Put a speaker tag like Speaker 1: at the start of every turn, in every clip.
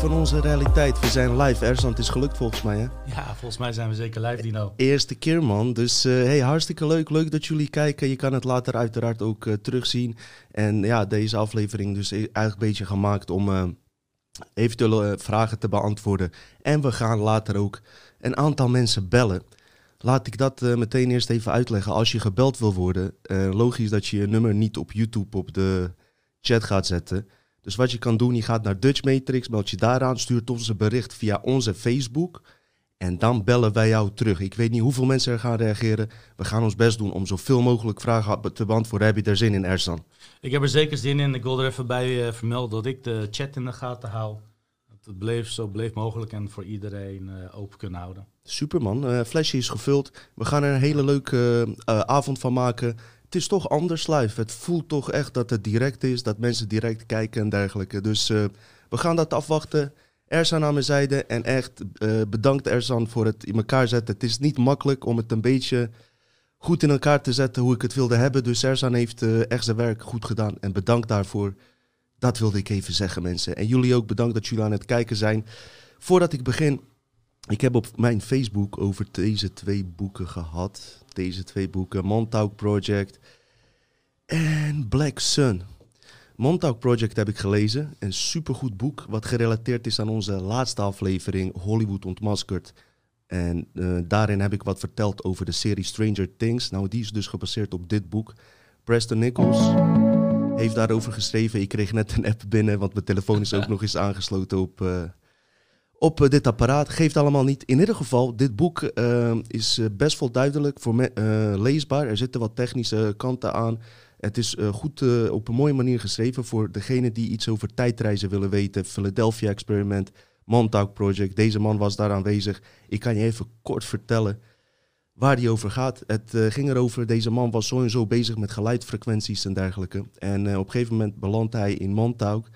Speaker 1: Van onze realiteit. We zijn live, Erzand is gelukt volgens mij, hè?
Speaker 2: Ja, volgens mij zijn we zeker live, Dino.
Speaker 1: Eerste keer, man. Dus uh, hey, hartstikke leuk. Leuk dat jullie kijken. Je kan het later uiteraard ook uh, terugzien. En ja, deze aflevering dus eigenlijk een beetje gemaakt om uh, eventuele vragen te beantwoorden. En we gaan later ook een aantal mensen bellen. Laat ik dat meteen eerst even uitleggen. Als je gebeld wil worden, logisch dat je je nummer niet op YouTube op de chat gaat zetten. Dus wat je kan doen, je gaat naar Dutch Matrix, meld je daaraan, stuurt ons een bericht via onze Facebook. En dan bellen wij jou terug. Ik weet niet hoeveel mensen er gaan reageren. We gaan ons best doen om zoveel mogelijk vragen te beantwoorden. Heb je daar zin in, Ersan?
Speaker 2: Ik heb er zeker zin in. Ik wil er even bij uh, vermelden dat ik de chat in de gaten hou. Dat het bleef zo bleef mogelijk en voor iedereen uh, open kunnen houden.
Speaker 1: Superman, uh, flesje is gevuld. We gaan er een hele leuke avond van maken het is toch anders live. Het voelt toch echt dat het direct is, dat mensen direct kijken en dergelijke. Dus uh, we gaan dat afwachten. Erzan aan mijn zijde en echt uh, bedankt Erzan voor het in elkaar zetten. Het is niet makkelijk om het een beetje goed in elkaar te zetten hoe ik het wilde hebben. Dus Erzan heeft uh, echt zijn werk goed gedaan en bedankt daarvoor. Dat wilde ik even zeggen mensen. En jullie ook bedankt dat jullie aan het kijken zijn. Voordat ik begin, ik heb op mijn Facebook over deze twee boeken gehad deze twee boeken, Montauk Project en Black Sun. Montauk Project heb ik gelezen, een supergoed boek wat gerelateerd is aan onze laatste aflevering Hollywood ontmaskerd. En uh, daarin heb ik wat verteld over de serie Stranger Things. Nou, die is dus gebaseerd op dit boek. Preston Nichols heeft daarover geschreven. Ik kreeg net een app binnen, want mijn telefoon is ook nog eens aangesloten op, uh, op eh, dit apparaat. Geeft allemaal niet. In ieder geval, dit boek uh, is eh, best wel duidelijk voor me, leesbaar. Er zitten wat technische kanten aan. Het is goed op een mooie manier geschreven voor degene die iets over tijdreizen willen weten. Philadelphia Experiment, Montauk Project. Deze man was daar aanwezig. Ik kan je even kort vertellen waar die over gaat. Het ging erover, deze man was zo en zo bezig met geluidfrequenties en dergelijke. En op een gegeven moment belandt hij in Montauk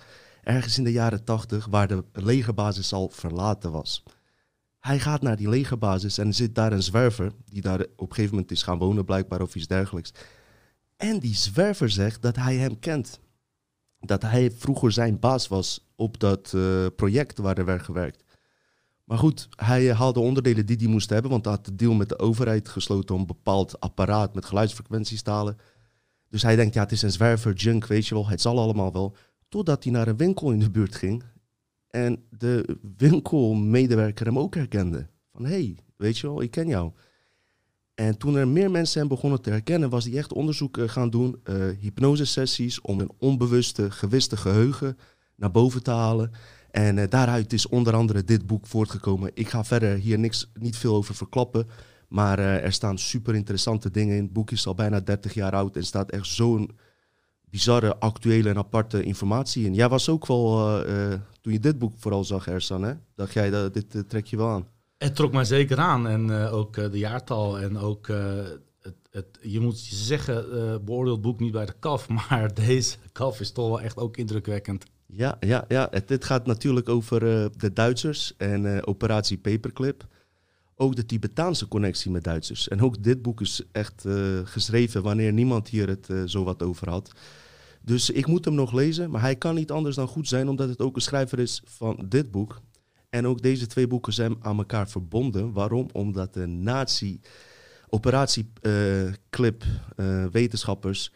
Speaker 1: ergens in de jaren tachtig, waar de legerbasis al verlaten was. Hij gaat naar die legerbasis en zit daar een zwerver, die daar op een gegeven moment is gaan wonen, blijkbaar of iets dergelijks. En die zwerver zegt dat hij hem kent. Dat hij vroeger zijn baas was op dat uh, project waar er werd gewerkt. Maar goed, hij haalde onderdelen die hij moest hebben, want hij had de deal met de overheid gesloten om een bepaald apparaat met geluidsfrequenties te halen. Dus hij denkt, ja, het is een zwerver, junk, weet je wel, het zal allemaal wel. Totdat hij naar een winkel in de buurt ging en de winkelmedewerker hem ook herkende. Van hé, hey, weet je wel, ik ken jou. En toen er meer mensen hem begonnen te herkennen, was hij echt onderzoek eh, gaan doen, uh, hypnosesessies om een onbewuste, gewiste geheugen naar boven te halen. En uh, daaruit is onder andere dit boek voortgekomen. Ik ga verder hier niks, niet veel over verklappen, maar er staan super interessante dingen in. Het boek is al bijna 30 jaar oud en staat echt zo'n bizarre, actuele en aparte informatie in. Jij was ook wel, uh, toen je dit boek vooral zag, Ersan, hè? dacht jij, dat dit uh, trek je wel aan?
Speaker 2: Het trok mij zeker aan. En uh, ook de jaartal en ook, het, het, je moet zeggen, beoordeel het boek niet bij de kaf, maar deze kaf is toch wel echt ook indrukwekkend.
Speaker 1: Ja, ja, ja. Het, dit gaat natuurlijk over de Duitsers en operatie Paperclip. Ook de Tibetaanse connectie met Duitsers. En ook dit boek is echt geschreven wanneer niemand hier het zo wat over had. Dus ik moet hem nog lezen, maar hij kan niet anders dan goed zijn, omdat het ook een schrijver is van dit boek. En ook deze twee boeken zijn aan elkaar verbonden. Waarom? Omdat de nazi operatieclip uh, uh, wetenschappers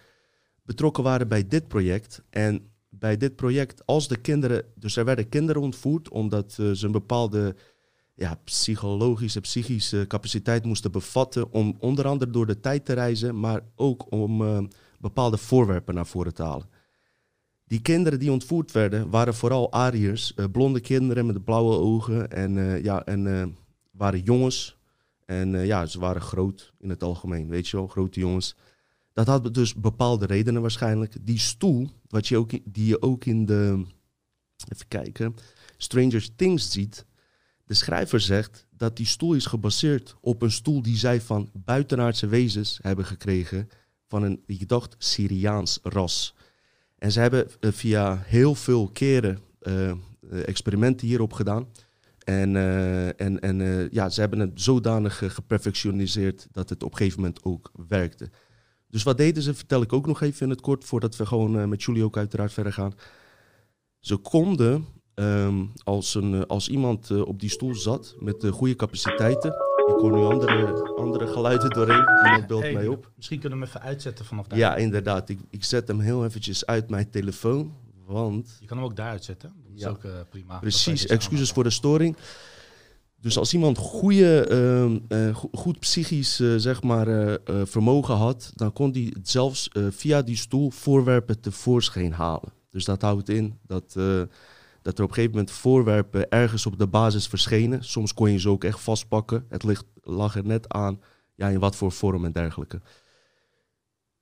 Speaker 1: betrokken waren bij dit project. En bij dit project, als de kinderen, dus er werden kinderen ontvoerd omdat uh, ze een bepaalde ja, psychologische, psychische capaciteit moesten bevatten om onder andere door de tijd te reizen, maar ook om uh, bepaalde voorwerpen naar voren te halen. Die kinderen die ontvoerd werden, waren vooral Ariërs, uh, blonde kinderen met blauwe ogen en, uh, ja, en uh, waren jongens. En ja, ze waren groot in het algemeen, weet je wel, grote jongens. Dat had dus bepaalde redenen waarschijnlijk. Die stoel, wat je ook, die je ook in de, even kijken, Stranger Things ziet. De schrijver zegt dat die stoel is gebaseerd op een stoel die zij van buitenaardse wezens hebben gekregen van een, ik dacht, Syriaans ras. En ze hebben uh, via heel veel keren uh, experimenten hierop gedaan. En, en, en ja, ze hebben het zodanig geperfectioniseerd dat het op een gegeven moment ook werkte. Dus wat deden ze, vertel ik ook nog even in het kort, voordat we gewoon met jullie ook uiteraard verder gaan. Ze konden ehm, als, een, als iemand op die stoel zat met de goede capaciteiten. Ik hoor nu andere, andere geluiden doorheen. Mij op.
Speaker 2: Misschien kunnen we hem even uitzetten vanaf daar.
Speaker 1: Ja, inderdaad. Ik, ik zet hem heel eventjes uit mijn telefoon. Want...
Speaker 2: Je kan hem ook daar uitzetten. Dat is ook prima.
Speaker 1: Precies, excuses voor de storing. Dus als iemand goede, ehm, eh, goed psychisch uh, zeg maar, vermogen had, dan kon hij zelfs via die stoel voorwerpen tevoorschijn halen. Dus dat houdt in dat, dat er op een gegeven moment voorwerpen ergens op de basis verschenen. Soms kon je ze ook echt vastpakken. Het ligt, lag er net aan ja, in wat voor vorm en dergelijke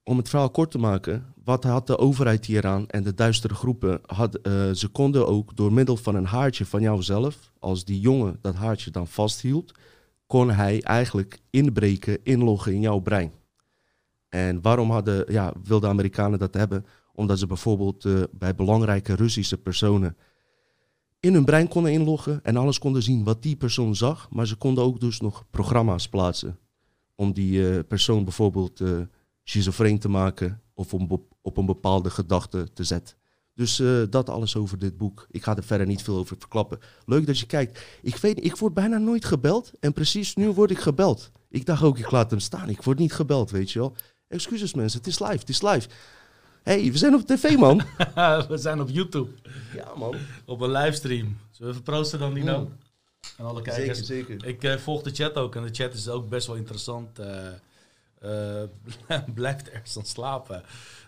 Speaker 1: om het verhaal kort te maken, wat had de overheid hieraan en de duistere groepen? Had, uh, ze konden ook door middel van een haartje van jouzelf, als die jongen dat haartje dan vasthield, kon hij eigenlijk inbreken, inloggen in jouw brein. En waarom hadden, ja, wilden Amerikanen dat hebben? Omdat ze bijvoorbeeld uh, bij belangrijke Russische personen in hun brein konden inloggen en alles konden zien wat die persoon zag. Maar ze konden ook dus nog programma's plaatsen om die uh, persoon bijvoorbeeld schizofreen te maken of om op een bepaalde gedachte te zetten. Dus uh, dat alles over dit boek. Ik ga er verder niet veel over verklappen. Leuk dat je kijkt. Ik weet, ik word bijna nooit gebeld. En precies nu word ik gebeld. Ik dacht ook, ik laat hem staan. Ik word niet gebeld, weet je wel. Excuses mensen, het is live, het is live. Hey, we zijn op tv, man.
Speaker 2: we zijn op YouTube.
Speaker 1: Ja, man.
Speaker 2: Op een livestream. Zullen we even proosten dan, Dino?
Speaker 1: Mm.
Speaker 2: En alle kijkers.
Speaker 1: Zeker, zeker.
Speaker 2: Ik uh, volg de chat ook. En de chat is ook best wel interessant. Uh, blijft ergens dan slapen.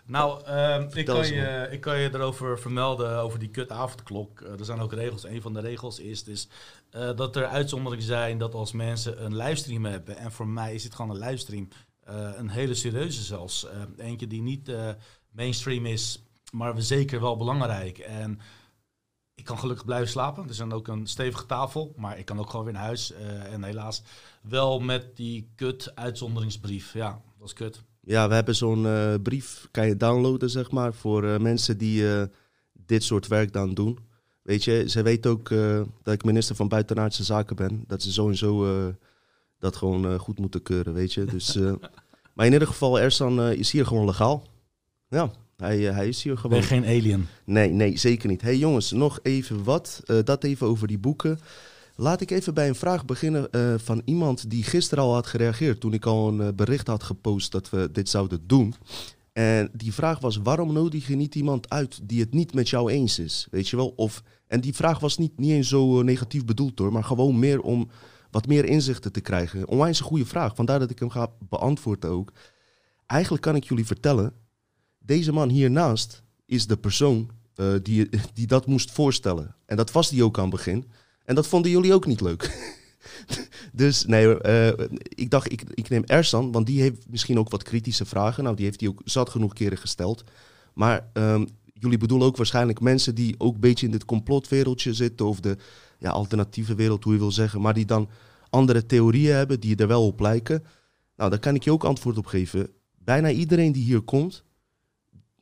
Speaker 2: Nou, uh, ik, kan je, ik kan je erover vermelden, over die kut avondklok. Uh, er zijn ook regels. Een van de regels is, is uh, dat er uitzonderingen zijn dat als mensen een livestream hebben... en voor mij is het gewoon een livestream, een hele serieuze zelfs. eentje die niet mainstream is, maar zeker wel belangrijk. En ik kan gelukkig blijven slapen. Er is dan ook een stevige tafel, maar ik kan ook gewoon weer naar huis. Uh, en helaas wel met die kut uitzonderingsbrief. Ja, dat is kut.
Speaker 1: Ja, we hebben zo'n uh, brief, kan je downloaden zeg maar, voor uh, mensen die dit soort werk dan doen. Weet je, ze weten ook dat ik minister van Buitenaardse Zaken ben. Dat ze sowieso dat gewoon goed moeten keuren, weet je. Dus, maar in ieder geval, Ersan is hier gewoon legaal. Ja. Hij, eh, hij is hier gewoon.
Speaker 2: Ben geen alien?
Speaker 1: Nee, nee, zeker niet. hey, jongens, nog even wat. Uh, dat even over die boeken. Laat ik even bij een vraag beginnen uh, van iemand die gisteren al had gereageerd. toen ik al een bericht had gepost dat we dit zouden doen. En die vraag was: waarom nodig je niet iemand uit die het niet met jou eens is? Weet je wel? Of, en die vraag was niet, niet eens zo negatief bedoeld hoor, maar gewoon meer om wat meer inzichten te krijgen. Onwijs een goede vraag, vandaar dat ik hem ga beantwoorden ook. Eigenlijk kan ik jullie vertellen deze man hiernaast is de persoon uh, die, die dat moest voorstellen. En dat was die ook aan het begin. En dat vonden jullie ook niet leuk. dus nee, uh, ik dacht, ik, ik neem Ersan, want die heeft misschien ook wat kritische vragen. Nou, die heeft hij ook zat genoeg keren gesteld. Maar um, jullie bedoelen ook waarschijnlijk mensen die ook een beetje in dit complotwereldje zitten. Of de ja, alternatieve wereld, hoe je wil zeggen. Maar die dan andere theorieën hebben die er wel op lijken. Nou, daar kan ik je ook antwoord op geven. Bijna iedereen die hier komt,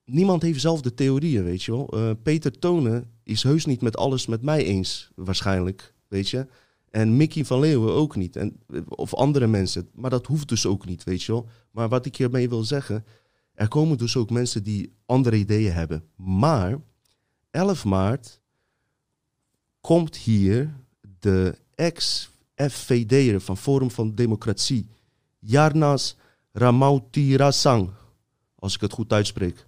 Speaker 1: niemand heeft zelf de theorieën, weet je wel. Uh, Peter Tonen is heus niet met alles met mij eens, waarschijnlijk, weet je. En Mickey van Leeuwen ook niet. En, of andere mensen. Maar dat hoeft dus ook niet, weet je wel. Maar wat ik hiermee wil zeggen, er komen dus ook mensen die andere ideeën hebben. Maar 11 maart komt hier de ex-FVD'er van Forum van Democratie, Jarnas Ramautirasang, als ik het goed uitspreek.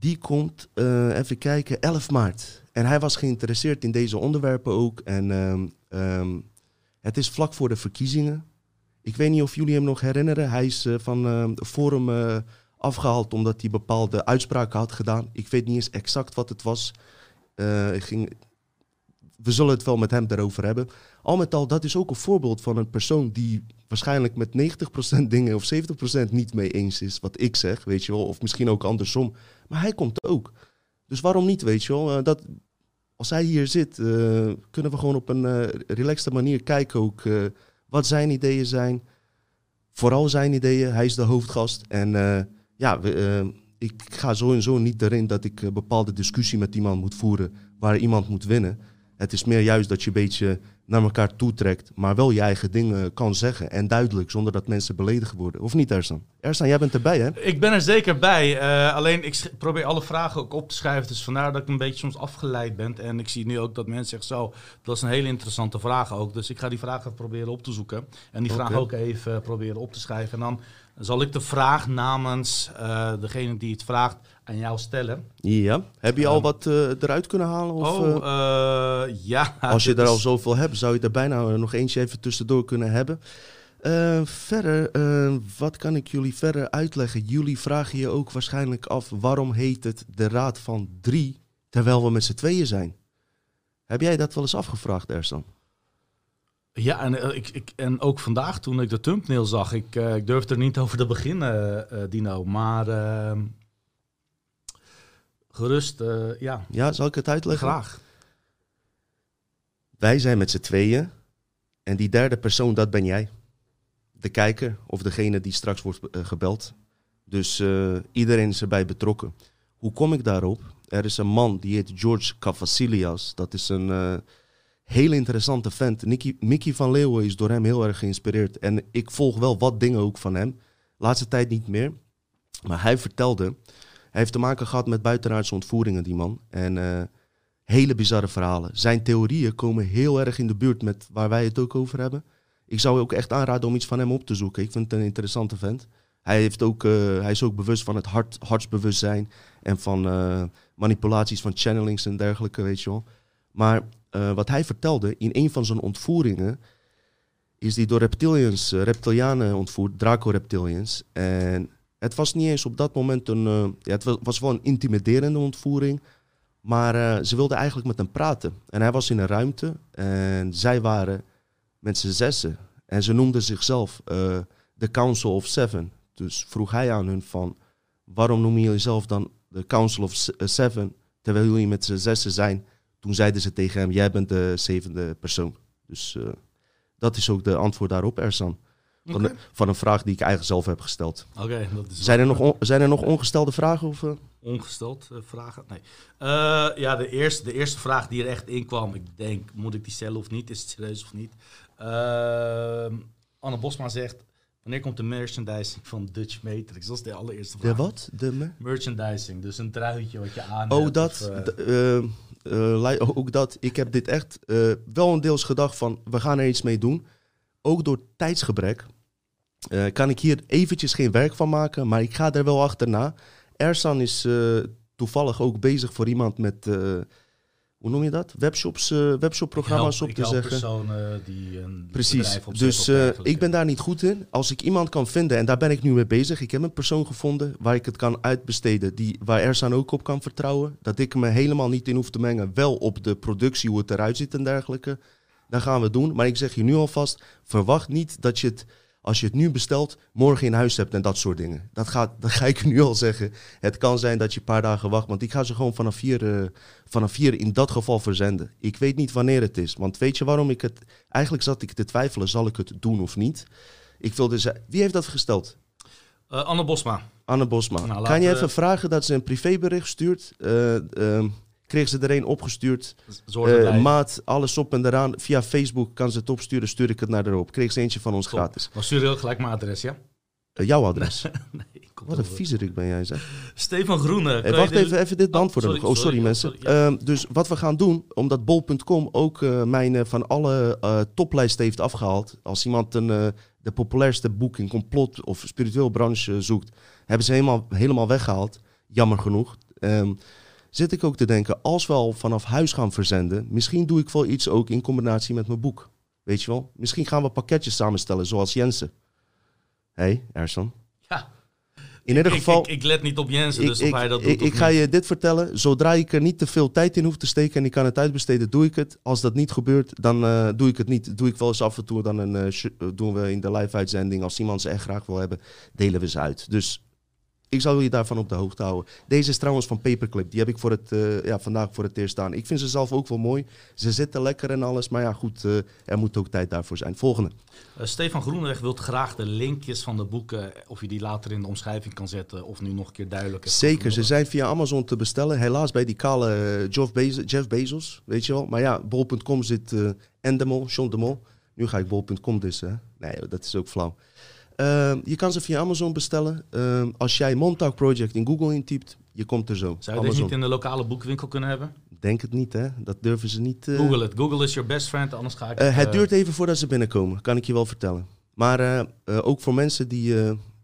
Speaker 1: Die komt, uh, even kijken, 11 maart. En hij was geïnteresseerd in deze onderwerpen ook. En um, um, het is vlak voor de verkiezingen. Ik weet niet of jullie hem nog herinneren. Hij is uh, van uh, Forum uh, afgehaald omdat hij bepaalde uitspraken had gedaan. Ik weet niet eens exact wat het was. ging, we zullen het wel met hem daarover hebben. Al met al, dat is ook een voorbeeld van een persoon die waarschijnlijk met 90% dingen of 70% niet mee eens is wat ik zeg, weet je wel. Of misschien ook andersom. Maar hij komt ook. Dus waarom niet, weet je wel? Uh, dat, als hij hier zit, uh, kunnen we gewoon op een uh, relaxte manier kijken ook wat zijn ideeën zijn. Vooral zijn ideeën. Hij is de hoofdgast. En ja, ik ga zo en zo niet erin dat ik een bepaalde discussie met iemand moet voeren waar iemand moet winnen. Het is meer juist dat je een beetje naar elkaar toetrekt, maar wel je eigen dingen kan zeggen. En duidelijk, zonder dat mensen beledigd worden. Of niet, Ersan? Ersan, jij bent erbij, hè?
Speaker 2: Ik ben er zeker bij. Uh, alleen, ik probeer alle vragen ook op te schrijven. Dus vandaar dat ik een beetje soms afgeleid ben. En ik zie nu ook dat mensen zeggen zo, dat is een hele interessante vraag ook. Dus ik ga die vragen proberen op te zoeken. En die vraag ook even proberen op te schrijven. En dan zal ik de vraag namens uh, degene die het vraagt aan jou stellen.
Speaker 1: Ja. Heb je al ehm, wat uh, eruit kunnen halen? Of,
Speaker 2: oh, uh, ja.
Speaker 1: Als je er al zoveel hebt, zou je er bijna nog eentje even tussendoor kunnen hebben. verder, wat kan ik jullie verder uitleggen? Jullie vragen je ook waarschijnlijk af waarom heet het de Raad van Drie terwijl we met z'n tweeën zijn. Heb jij dat wel eens afgevraagd, Ersan?
Speaker 2: Ja, en, uh, ik, ik, en ook vandaag toen ik de thumbnail zag, ik, uh, ik durfde er niet over te beginnen, uh, Dino. Maar ehm, gerust, ja.
Speaker 1: Ja, zal ik het uitleggen?
Speaker 2: Graag.
Speaker 1: Wij zijn met z'n tweeën en die derde persoon, dat ben jij. De kijker of degene die straks wordt gebeld. Dus iedereen is erbij betrokken. Hoe kom ik daarop? Er is een man die heet George Cavasilias. Dat is een Heel interessante vent. Nicky, Mickey van Leeuwen is door hem heel erg geïnspireerd. En ik volg wel wat dingen ook van hem. Laatste tijd niet meer. Maar hij vertelde, hij heeft te maken gehad met buitenaardse ontvoeringen, die man. En uh, hele bizarre verhalen. Zijn theorieën komen heel erg in de buurt met waar wij het ook over hebben. Ik zou je ook echt aanraden om iets van hem op te zoeken. Ik vind het een interessante vent. Hij, heeft ook, uh, hij is ook bewust van het hart, hartsbewustzijn en van uh, manipulaties van channelings en dergelijke, weet je wel. Maar uh, wat hij vertelde in een van zijn ontvoeringen, is die door reptilians, uh, reptilianen ontvoerd, Draco-reptilians. En het was niet eens op dat moment een, uh, ja, het was, was wel een intimiderende ontvoering, maar ze wilden eigenlijk met hem praten. En hij was in een ruimte en zij waren met z'n zessen. En ze noemden zichzelf de Council of Seven. Dus vroeg hij aan hun van, waarom noem je jezelf dan de Council of Seven, terwijl jullie met z'n zessen zijn toen zeiden ze tegen hem, jij bent de zevende persoon. Dus uh, dat is ook de antwoord daarop, Ersan. Van, de, van, een vraag die ik eigenlijk zelf heb gesteld.
Speaker 2: Oké, dat is
Speaker 1: zijn, er nog on, zijn er nog ongestelde vragen? Of, uh?
Speaker 2: Ongesteld uh, vragen? Nee. ja, de eerste, de eerste vraag die er echt in kwam, ik denk, moet ik die stellen of niet? Is het serieus of niet? Ehm, Anne Bosma zegt, Wanneer komt de merchandising van Dutch Matrix? Dat is de allereerste vraag.
Speaker 1: De wat? De
Speaker 2: merchandising, dus een truitje wat je aan
Speaker 1: Oh, dat. Uh, ook dat. Ik heb dit echt uh, wel een deels gedacht van, we gaan er iets mee doen. Ook door tijdsgebrek uh, kan ik hier eventjes geen werk van maken, maar ik ga er wel achterna. Ersan is toevallig ook bezig voor iemand met hoe noem je dat? Webshops, uh, webshopprogramma's op te zeggen.
Speaker 2: personen die een
Speaker 1: Precies. Dus uh, ik ben daar niet goed in. Als ik iemand kan vinden, en daar ben ik nu mee bezig. Ik heb een persoon gevonden waar ik het kan uitbesteden. Die, waar Ersan ook op kan vertrouwen. Dat ik me helemaal niet in hoef te mengen. Wel op de productie, hoe het eruit ziet en dergelijke. Dat gaan we doen. Maar ik zeg je nu alvast, verwacht niet dat je het als je het nu bestelt, morgen in huis hebt en dat soort dingen. Dat, gaat, dat ga ik nu al zeggen. Het kan zijn dat je een paar dagen wacht, want ik ga ze gewoon vanaf vier, uh, vanaf vier in dat geval verzenden. Ik weet niet wanneer het is, want weet je waarom ik het... Eigenlijk zat ik te twijfelen, zal ik het doen of niet? Ik wilde ze... Wie heeft dat gesteld?
Speaker 2: Uh, Anne Bosma.
Speaker 1: Anne Bosma. Nou, kan je even vragen dat ze een privébericht stuurt? Kreeg ze er een opgestuurd. Uh, maat, alles op en eraan. Via Facebook kan ze het opsturen, stuur ik het naar erop. Kreeg ze eentje van ons gratis.
Speaker 2: Maar stuur heel gelijk mijn adres, ja?
Speaker 1: Uh, jouw adres? nee, Wat een viezerik ben jij, zeg.
Speaker 2: Stefan Groene.
Speaker 1: Hey, wacht even, even dit beantwoorden. Oh, sorry, oh, sorry, mensen. Sorry, uh, dus wat we gaan doen, omdat bol.com ook uh, mijn van alle toplijsten heeft afgehaald. Als iemand een, de populairste boek in complot of spiritueel branche zoekt, hebben ze helemaal, helemaal weggehaald. Jammer genoeg. Um, zit ik ook te denken, als we al vanaf huis gaan verzenden, misschien doe ik wel iets ook in combinatie met mijn boek. Weet je wel? Misschien gaan we pakketjes samenstellen, zoals Jensen. Hé, hey, Ersan.
Speaker 2: Ja.
Speaker 1: In ieder geval.
Speaker 2: Ik, ik, let niet op Jensen, dus of hij dat doet.
Speaker 1: Ik, ik ga je dit vertellen. Zodra ik er niet te veel tijd in hoef te steken en ik kan het uitbesteden, doe ik het. Als dat niet gebeurt, dan uh, doe ik het niet. Doe ik wel eens af en toe. Dan een, uh, doen we in de live-uitzending. Als iemand ze echt graag wil hebben, delen we ze uit. Dus ik zal je daarvan op de hoogte houden. Deze is trouwens van Paperclip. Die heb ik voor het, uh, ja, vandaag voor het eerst staan. Ik vind ze zelf ook wel mooi. Ze zitten lekker en alles. Maar ja, goed, uh, er moet ook tijd daarvoor zijn. Volgende.
Speaker 2: Uh, Stefan Groenweg wilt graag de linkjes van de boeken... of je die later in de omschrijving kan zetten... of nu nog een keer duidelijk
Speaker 1: Zeker, ze zijn via Amazon te bestellen. Helaas bij die kale Jeff, Bezos, Jeff Bezos, weet je wel. Maar ja, bol.com zit Endemol, John de Mol. Nu ga ik bol.com dus, hè. Nee, dat is ook flauw. Uh, je kan ze via Amazon bestellen. Uh, als jij Montauk Project in Google intypt, je komt er zo.
Speaker 2: Zou je deze niet in de lokale boekwinkel kunnen hebben?
Speaker 1: Denk het niet, hè? Dat durven ze niet.
Speaker 2: Uh... Google het. Google is your best friend, anders ga ik.
Speaker 1: het duurt even voordat ze binnenkomen, kan ik je wel vertellen. Maar ook voor mensen die.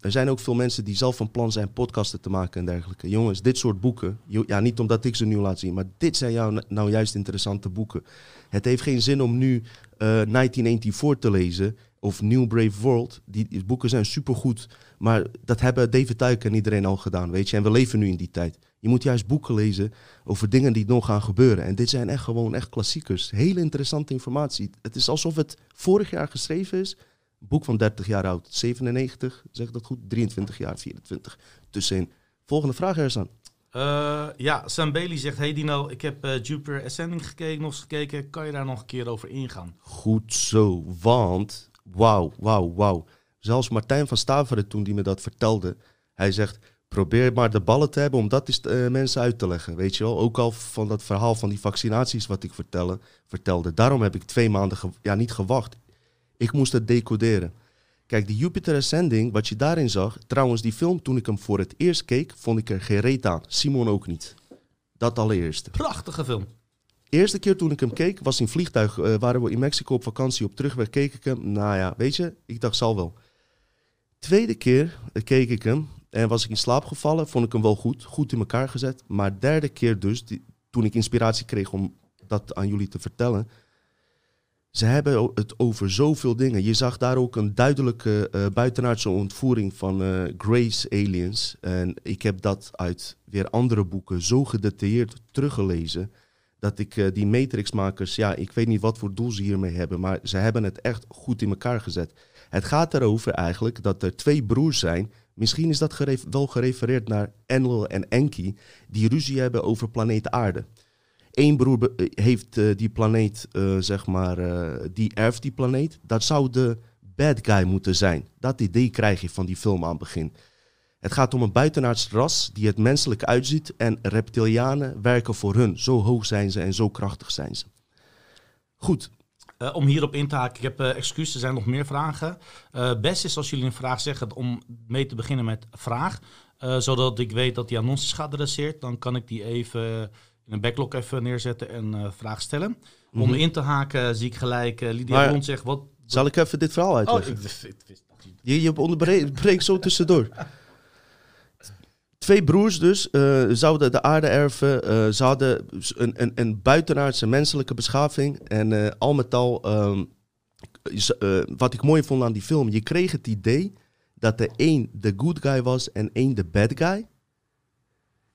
Speaker 1: er zijn ook veel mensen die zelf van plan zijn podcasten te maken en dergelijke. Jongens, dit soort boeken. Ja, niet omdat ik ze nu laat zien, maar dit zijn jou nou juist interessante boeken. Het heeft geen zin om nu 1984 te lezen of New Brave World. Die, die, boeken zijn supergoed, maar dat hebben David Tuik en iedereen al gedaan, weet je. En we leven nu in die tijd. Je moet juist boeken lezen over dingen die nog gaan gebeuren. En dit zijn echt gewoon echt klassiekers. Hele interessante informatie. Het is alsof het vorig jaar geschreven is. boek van 30 jaar oud. 97, zeg dat goed? 23 jaar, 24. Tussenin. Volgende vraag, Erzan.
Speaker 2: Uh, ja, Sam Bailey zegt: Hey Dino, ik heb uh, Jupiter Ascending gekeken, nog eens gekeken. Kan je daar nog een keer over ingaan?
Speaker 1: Goed zo, want wauw, wauw, wauw. Zelfs Martijn van Staveren, toen die me dat vertelde, hij zegt, probeer maar de ballen te hebben om dat eens uh, mensen uit te leggen. Weet je wel, ook al van dat verhaal van die vaccinaties wat ik vertelde. Daarom heb ik twee maanden, ja niet gewacht. Ik moest het decoderen. Kijk, die Jupiter Ascending, wat je daarin zag, trouwens die film toen ik hem voor het eerst keek, vond ik er geen reet aan. Simon ook niet. Dat allereerst.
Speaker 2: Prachtige film.
Speaker 1: Eerste keer toen ik hem keek, was in vliegtuig. Uh, waren we in Mexico op vakantie. Op terugweg keek ik hem. Nou ja, weet je, ik dacht zal wel. Tweede keer uh, keek ik hem en was ik in slaap gevallen. Vond ik hem wel goed, goed in elkaar gezet. Maar derde keer dus, toen ik inspiratie kreeg om dat aan jullie te vertellen. Ze hebben het over zoveel dingen. Je zag daar ook een duidelijke uh, buitenaardse ontvoering van Grace Aliens. En ik heb dat uit weer andere boeken zo gedetailleerd teruggelezen dat ik uh, die Matrix-makers, ja, ik weet niet wat voor doel ze hiermee hebben, maar ze hebben het echt goed in elkaar gezet. Het gaat erover eigenlijk dat er twee broers zijn. Misschien is dat wel gerefereerd naar Enlil en Enki, die ruzie hebben over planeet Aarde. Eén broer eh, heeft uh, die planeet, zeg maar, die erft die planeet. Dat zou de bad guy moeten zijn. Dat idee krijg je van die film aan het begin. Het gaat om een buitenaards ras die het menselijk uitziet en reptilianen werken voor hun. Zo hoog zijn ze en zo krachtig zijn ze. Goed.
Speaker 2: Uh, om hierop in te haken, ik heb uh, excuses, er zijn nog meer vragen. Uh, best is als jullie een vraag zeggen om mee te beginnen met vraag. zodat ik weet dat die aan ons is geadresseerd. Dan kan ik die even in een backlog even neerzetten en vraag stellen. Mm -hmm. Om in te haken zie ik gelijk Lydia Blond zegt... Wat,
Speaker 1: Zal ik even dit verhaal uitleggen? Oh, ik, ik, ik, je, je onderbreekt zo tussendoor. Twee broers dus uh, zouden de aarde erven. Uh, ze hadden een, een, een buitenaardse menselijke beschaving. En uh, al met al, um, wat ik mooi vond aan die film, je kreeg het idee dat de een de good guy was en één de bad guy.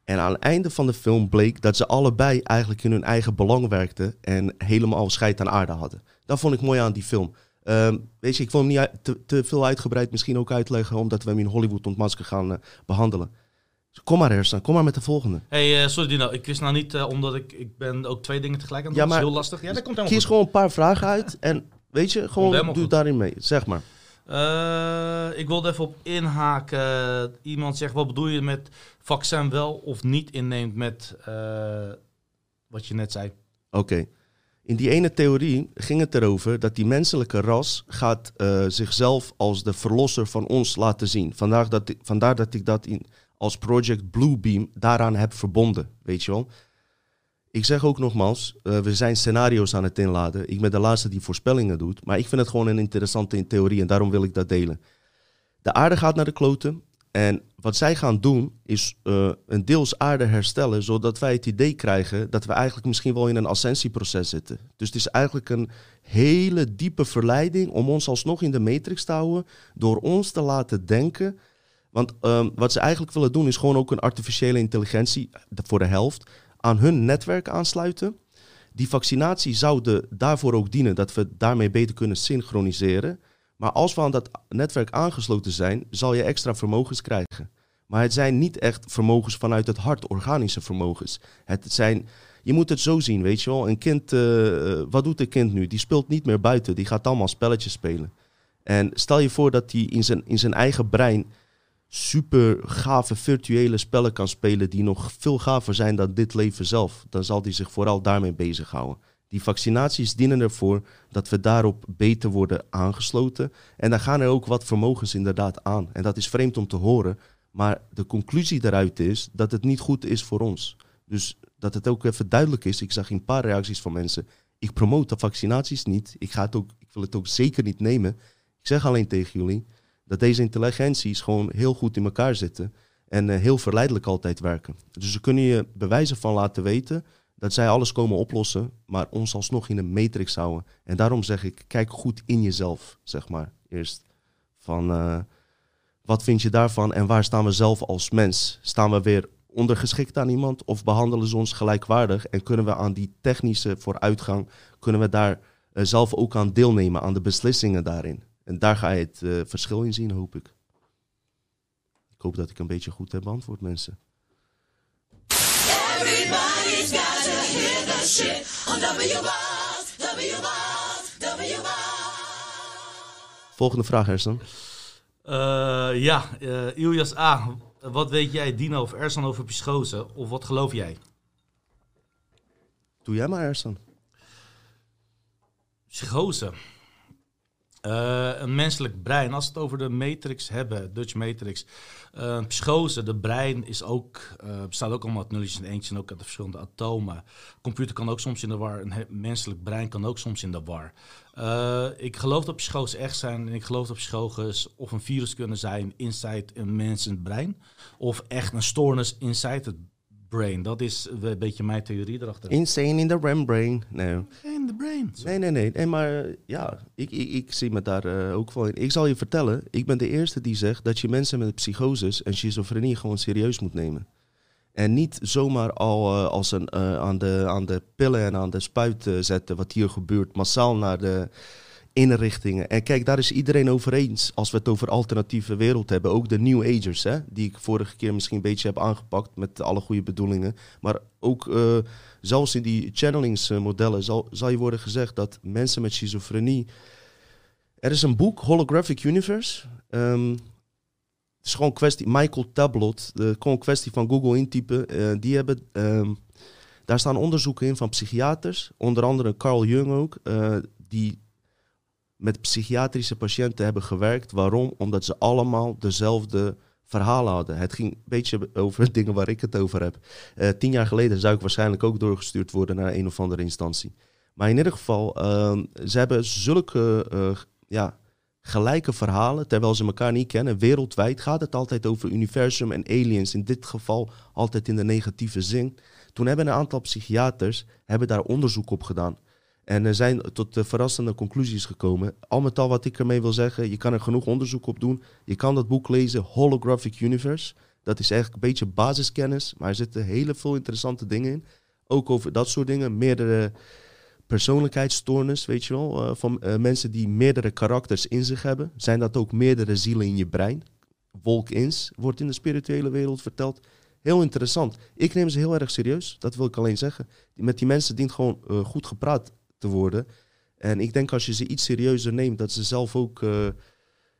Speaker 1: En aan het einde van de film bleek dat ze allebei eigenlijk in hun eigen belang werkten en helemaal scheid aan aarde hadden. Dat vond ik mooi aan die film. Um, weet je, ik wil hem niet te, te, veel uitgebreid misschien ook uitleggen, omdat we hem in Hollywood ontmasker gaan behandelen. Kom maar, Ersan. Kom maar met de volgende.
Speaker 2: Hey, uh, sorry Dino. Ik wist nou niet, uh, omdat ik, ik ben ook twee dingen tegelijk aan het doen. Ja, dat is heel lastig. Ja, dat komt
Speaker 1: kies gewoon een paar vragen uit en weet je, gewoon doe daarin mee. Zeg maar.
Speaker 2: Uh, ik wilde even op inhaken. Iemand zegt, wat bedoel je met vaccin wel of niet inneemt met wat je net zei?
Speaker 1: Oké. In die ene theorie ging het erover dat die menselijke ras gaat zichzelf als de verlosser van ons laten zien. Vandaar dat ik, vandaar dat ik dat in als Project Bluebeam daaraan heb verbonden, weet je wel. Ik zeg ook nogmaals, uh, we zijn scenario's aan het inladen. Ik ben de laatste die voorspellingen doet, maar ik vind het gewoon een interessante theorie en daarom wil ik dat delen. De aarde gaat naar de kloten en wat zij gaan doen is uh, een deels aarde herstellen, zodat wij het idee krijgen dat we eigenlijk misschien wel in een ascensieproces zitten. Dus het is eigenlijk een hele diepe verleiding om ons alsnog in de matrix te houden, door ons te laten denken want um, wat ze eigenlijk willen doen is gewoon ook een artificiële intelligentie voor de helft aan hun netwerk aansluiten. Die vaccinatie zou de, daarvoor ook dienen dat we daarmee beter kunnen synchroniseren. Maar als we aan dat netwerk aangesloten zijn, zal je extra vermogens krijgen. Maar het zijn niet echt vermogens vanuit het hart, organische vermogens. Het zijn, je moet het zo zien, weet je wel. Een kind, uh, wat doet een kind nu? Die speelt niet meer buiten, die gaat allemaal spelletjes spelen. En stel je voor dat hij in zijn, in zijn eigen brein super gave virtuele spellen kan spelen die nog veel gaver zijn dan dit leven zelf. Dan zal hij zich vooral daarmee bezighouden. Die vaccinaties dienen ervoor dat we daarop beter worden aangesloten. En dan gaan er ook wat vermogens inderdaad aan. En dat is vreemd om te horen. Maar de conclusie daaruit is dat het niet goed is voor ons. Dus dat het ook even duidelijk is. Ik zag een paar reacties van mensen. Ik promote de vaccinaties niet. Ik, ga het ook, ik wil het ook zeker niet nemen. Ik zeg alleen tegen jullie dat deze intelligenties gewoon heel goed in elkaar zitten. En uh, heel verleidelijk altijd werken. Dus ze kunnen je bewijzen van laten weten dat zij alles komen oplossen, maar ons alsnog in een matrix houden. En daarom zeg ik, kijk goed in jezelf, zeg maar, eerst. Van, uh, wat vind je daarvan en waar staan we zelf als mens? Staan we weer ondergeschikt aan iemand of behandelen ze ons gelijkwaardig en kunnen we aan die technische vooruitgang, kunnen we daar uh, zelf ook aan deelnemen, aan de beslissingen daarin? En daar ga je het uh, verschil in zien, hoop ik. Ik hoop dat ik een beetje goed heb beantwoord, mensen. Everybody's got to hear the shit on WBAS, WBAS, WBAS. Volgende vraag, Ersan.
Speaker 2: Uh, ja, uh, Ilias A. Wat weet jij, Dino of Ersan, over psychose? Of wat geloof jij?
Speaker 1: Doe jij maar, Ersan.
Speaker 2: Psychose. Uh, een menselijk brein, als we het over de matrix hebben, Dutch matrix, uh, psychose, de brein is ook, uh, bestaat ook allemaal uit nulletjes en eentjes en ook uit de verschillende atomen. Computer kan ook soms in de war, een menselijk brein kan ook soms in de war. ik geloof dat psychose echt zijn en ik geloof dat psychoses of een virus kunnen zijn inside een mens brein, of echt een stoornis inside het brain. Dat is een beetje mijn theorie erachter.
Speaker 1: Insane in the REM brain. Nee.
Speaker 2: In the brain.
Speaker 1: Nee, nee, nee. nee maar ja, ik, ik, ik zie me daar uh, ook wel in. Ik zal je vertellen, ik ben de eerste die zegt dat je mensen met psychoses en schizofrenie gewoon serieus moet nemen. En niet zomaar al uh, als een, uh, aan, de, aan de pillen en aan de spuit zetten, wat hier gebeurt, massaal naar de inrichtingen. En kijk, daar is iedereen over eens als we het over alternatieve wereld hebben. Ook de New Agers, hè, die ik vorige keer misschien een beetje heb aangepakt met alle goede bedoelingen. Maar ook uh, zelfs in die channelingsmodellen zal, zal je worden gezegd dat mensen met schizofrenie. Er is een boek, Holographic Universe. Um, het is gewoon kwestie, Michael Tablot, de, gewoon kwestie van Google intypen. Uh, die hebben, um, daar staan onderzoeken in van psychiaters, onder andere Carl Jung ook, uh, die met psychiatrische patiënten hebben gewerkt. Waarom? Omdat ze allemaal dezelfde verhalen hadden. Het ging een beetje over dingen waar ik het over heb. Uh, tien jaar geleden zou ik waarschijnlijk ook doorgestuurd worden naar een of andere instantie. Maar in ieder geval, uh, ze hebben zulke uh, ja, gelijke verhalen, terwijl ze elkaar niet kennen. Wereldwijd gaat het altijd over universum en aliens. In dit geval altijd in de negatieve zin. Toen hebben een aantal psychiaters hebben daar onderzoek op gedaan. En er zijn tot verrassende conclusies gekomen. Al met al wat ik ermee wil zeggen, je kan er genoeg onderzoek op doen. Je kan dat boek lezen, Holographic Universe. Dat is eigenlijk een beetje basiskennis, maar er zitten hele veel interessante dingen in. Ook over dat soort dingen, meerdere persoonlijkheidsstoornis, weet je wel. Uh, van uh, mensen die meerdere karakters in zich hebben. Zijn dat ook meerdere zielen in je brein? Wolk-ins wordt in de spirituele wereld verteld. Heel interessant. Ik neem ze heel erg serieus, dat wil ik alleen zeggen. Met die mensen dient gewoon uh, goed gepraat te worden. En ik denk als je ze iets serieuzer neemt, dat ze zelf ook. Uh,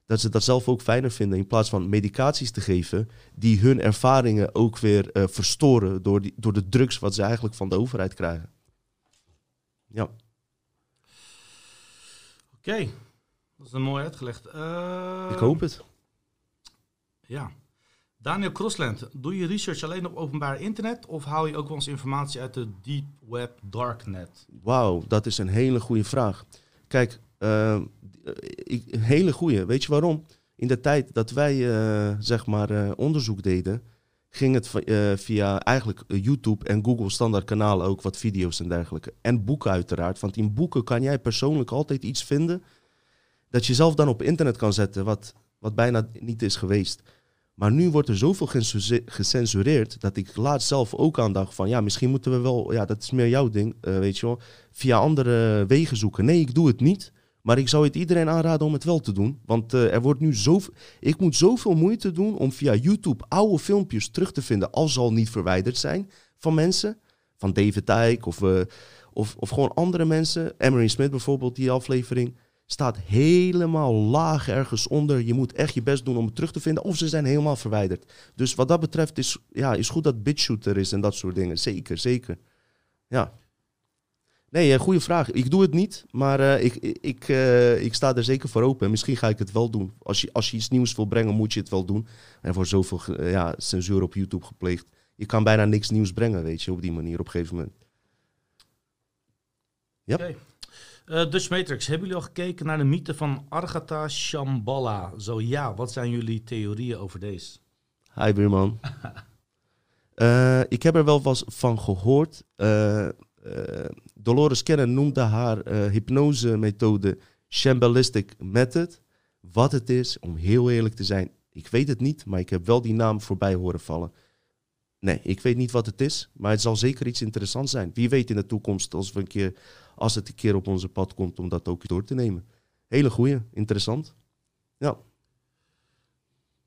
Speaker 1: dat ze dat zelf ook fijner vinden in plaats van medicaties te geven die hun ervaringen ook weer uh, verstoren door, die, door de drugs wat ze eigenlijk van de overheid krijgen. Ja.
Speaker 2: Oké, okay. dat is een mooi uitgelegd. Uh,
Speaker 1: ik hoop het.
Speaker 2: Ja. Daniel Crossland, doe je research alleen op openbaar internet of haal je ook wel eens informatie uit de deep web darknet?
Speaker 1: Wauw, dat is een hele goede vraag. Kijk, uh, hele goede. Weet je waarom? In de tijd dat wij uh, zeg maar uh, onderzoek deden, ging het via eigenlijk YouTube en Google standaard kanalen ook wat video's en dergelijke. En boeken uiteraard, want in boeken kan jij persoonlijk altijd iets vinden dat je zelf dan op internet kan zetten, wat, wat bijna niet is geweest. Maar nu wordt er zoveel gecensureerd dat ik laatst zelf ook aan dacht van ja, misschien moeten we wel, ja, dat is meer jouw ding, uh, weet je wel, via andere wegen zoeken. Nee, ik doe het niet, Maar ik zou het iedereen aanraden om het wel te doen. Want eh, er wordt nu zoveel. Ik moet zoveel moeite doen om via YouTube oude filmpjes terug te vinden. Al niet verwijderd zijn van mensen. Van David Dijk of, uh, of, of gewoon andere mensen. Emery Smith bijvoorbeeld, die aflevering. Staat helemaal laag ergens onder. Je moet echt je best doen om het terug te vinden. Of ze zijn helemaal verwijderd. Dus wat dat betreft is, ja, is goed dat BitShooter is en dat soort dingen. Zeker, zeker. Ja. Nee, goede vraag. Ik doe het niet, maar uh, ik, ik, uh, ik sta er zeker voor open. Misschien ga ik het wel doen. Als je, als je iets nieuws wil brengen, moet je het wel doen. En voor zoveel ja, censuur op YouTube gepleegd. Je kan bijna niks nieuws brengen, weet je, op die manier op een gegeven moment.
Speaker 2: Ja. Dutch Matrix, hebben jullie al gekeken naar de mythe van Argata Shambhala? Zo ja, wat zijn jullie theorieën over deze?
Speaker 1: Hi buurman. ik heb er wel wat van gehoord. Uh, Dolores Cannon noemde haar uh, hypnose-methode Shambalistic Method. Wat het is, om heel eerlijk te zijn, ik weet het niet, maar ik heb wel die naam voorbij horen vallen. Nee, ik weet niet wat het is, maar het zal zeker iets interessants zijn. Wie weet in de toekomst, als, we een keer, als het een keer op onze pad komt, om dat ook door te nemen. Hele goeie, interessant. Ja.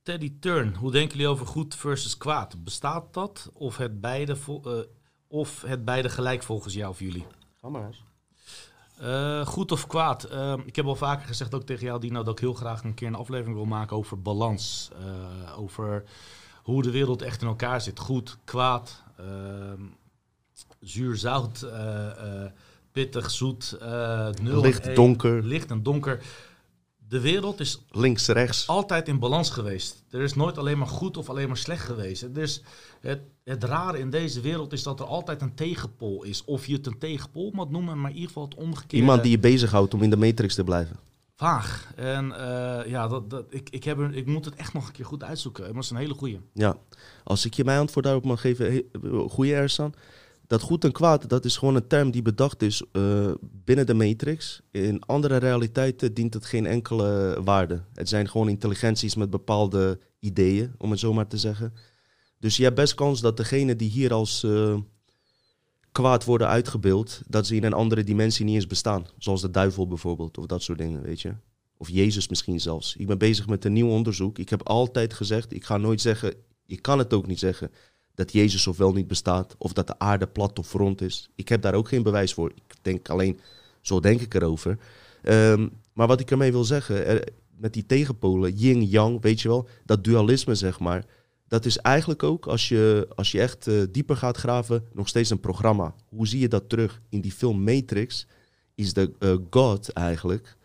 Speaker 2: Teddy Turn, hoe denken jullie over goed versus kwaad? Bestaat dat of het beide uh, of het beide gelijk volgens jou of jullie?
Speaker 1: Ga maar eens.
Speaker 2: Uh, goed of kwaad? Uh, ik heb al vaker gezegd, ook tegen jou, Dino, dat ik heel graag een keer een aflevering wil maken over balans. Uh, over hoe de wereld echt in elkaar zit. Goed, kwaad, ehm, zuur, zout, pittig, zoet, nul
Speaker 1: licht, donker.
Speaker 2: Licht en donker de wereld is
Speaker 1: links, rechts.
Speaker 2: altijd in balans geweest. Er is nooit alleen maar goed of alleen maar slecht geweest. Dus het, het rare in deze wereld is dat er altijd een tegenpol is. Of je het een tegenpol moet noemen, maar in ieder geval het omgekeerde.
Speaker 1: Iemand die je bezighoudt om in de matrix te blijven.
Speaker 2: Vaag. En uh, ja, dat, dat, ik, ik, heb ik moet het echt nog een keer goed uitzoeken. Maar het is een hele goeie.
Speaker 1: Ja, als ik je mijn antwoord daarop mag geven, goede Ersan dat goed en kwaad, dat is gewoon een term die bedacht is uh, binnen de matrix. In andere realiteiten dient het geen enkele waarde. Het zijn gewoon intelligenties met bepaalde ideeën, om het zo maar te zeggen. Dus je hebt best kans dat degene die hier als uh, kwaad worden uitgebeeld, dat ze in een andere dimensie niet eens bestaan. Zoals de duivel bijvoorbeeld, of dat soort dingen, weet je. Of Jezus misschien zelfs. Ik ben bezig met een nieuw onderzoek. Ik heb altijd gezegd, ik ga nooit zeggen, ik kan het ook niet zeggen dat Jezus ofwel niet bestaat, of dat de aarde plat of rond is. Ik heb daar ook geen bewijs voor. Ik denk alleen, zo denk ik erover. Um, maar wat ik ermee wil zeggen, met die tegenpolen, yin-yang, weet je wel, dat dualisme zeg maar, dat is eigenlijk ook, als je, als je echt uh, dieper gaat graven, nog steeds een programma. Hoe zie je dat terug? In die film Matrix is de uh, God eigenlijk,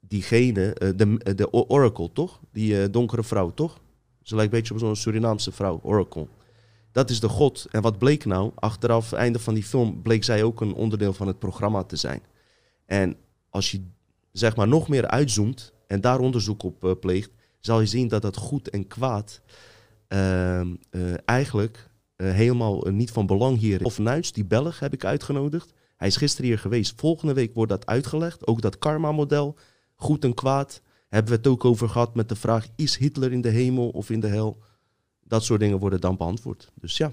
Speaker 1: diegene, uh, de, de Oracle, toch? Die donkere vrouw, toch? Ze lijkt een beetje op zo'n Surinaamse vrouw, Oracle. Dat is de God. En wat bleek nou? Achteraf, einde van die film, bleek zij ook een onderdeel van het programma te zijn. En als je zeg maar nog meer uitzoomt en daar onderzoek op uh, pleegt, zal je zien dat dat goed en kwaad uh, uh, eigenlijk eh, helemaal niet van belang hier is. Of Nuits, die Belg, heb ik uitgenodigd. Hij is gisteren hier geweest. Volgende week wordt dat uitgelegd. Ook dat karma-model, goed en kwaad, hebben we het ook over gehad met de vraag: is Hitler in de hemel of in de hel? Dat soort dingen worden dan beantwoord. Dus ja.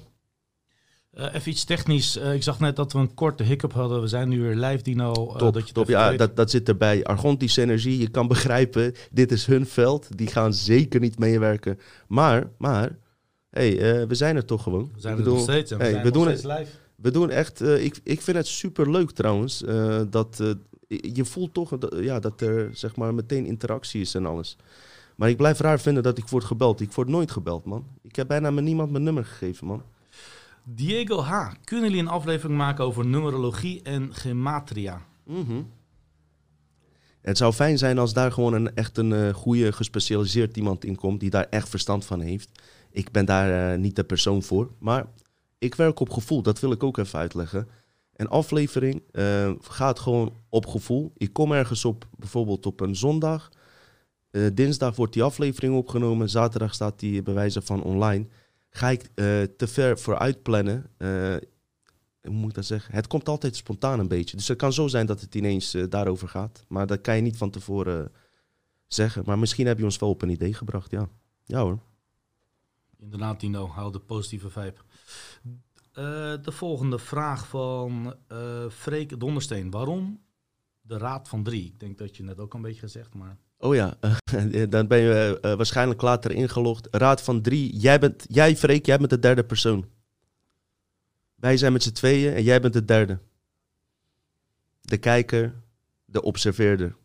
Speaker 2: Uh, even iets technisch. Uh, ik zag net dat we een korte hiccup hadden. We zijn nu weer live, Dino.
Speaker 1: Uh, top, dat je top. Ja, dat, dat zit erbij. Argontische energie, je kan begrijpen, dit is hun veld. Die gaan zeker niet meewerken. Maar, maar, hey, we zijn er toch gewoon.
Speaker 2: We zijn er nog steeds. we, hey, we doen het, live.
Speaker 1: We doen echt, ik, ik vind het super leuk trouwens, dat je voelt toch ja, dat er zeg maar meteen interactie is en alles. Maar ik blijf raar vinden dat ik word gebeld. Ik word nooit gebeld, man. Ik heb bijna met niemand mijn nummer gegeven, man.
Speaker 2: Diego H. Kunnen jullie een aflevering maken over numerologie en gematria?
Speaker 1: Mm Het zou fijn zijn als daar gewoon een, echt een uh, goede gespecialiseerd iemand in komt die daar echt verstand van heeft. Ik ben daar uh, niet de persoon voor, maar ik werk op gevoel. Dat wil ik ook even uitleggen. Een aflevering uh, gaat gewoon op gevoel. Ik kom ergens op, bijvoorbeeld op een zondag. Uh, dinsdag wordt die aflevering opgenomen. Zaterdag staat die bewijzen van online. Ga ik uh, te ver vooruit plannen. Uh, hoe moet ik dat zeggen? Het komt altijd spontaan een beetje. Dus het kan zo zijn dat het ineens daarover gaat. Maar dat kan je niet van tevoren zeggen. Maar misschien heb je ons wel op een idee gebracht, ja. Ja hoor.
Speaker 2: Inderdaad, Tino. Hou de positieve vibe. de volgende vraag van Freek Dondersteen. Waarom de Raad van Drie. Ik denk dat je net ook een beetje gezegd, maar...
Speaker 1: Oh ja, dan ben je uh, waarschijnlijk later ingelogd. Raad van Drie, jij bent, jij Freek, jij bent de derde persoon. Wij zijn met z'n tweeën en jij bent de derde. De kijker, de observeerder.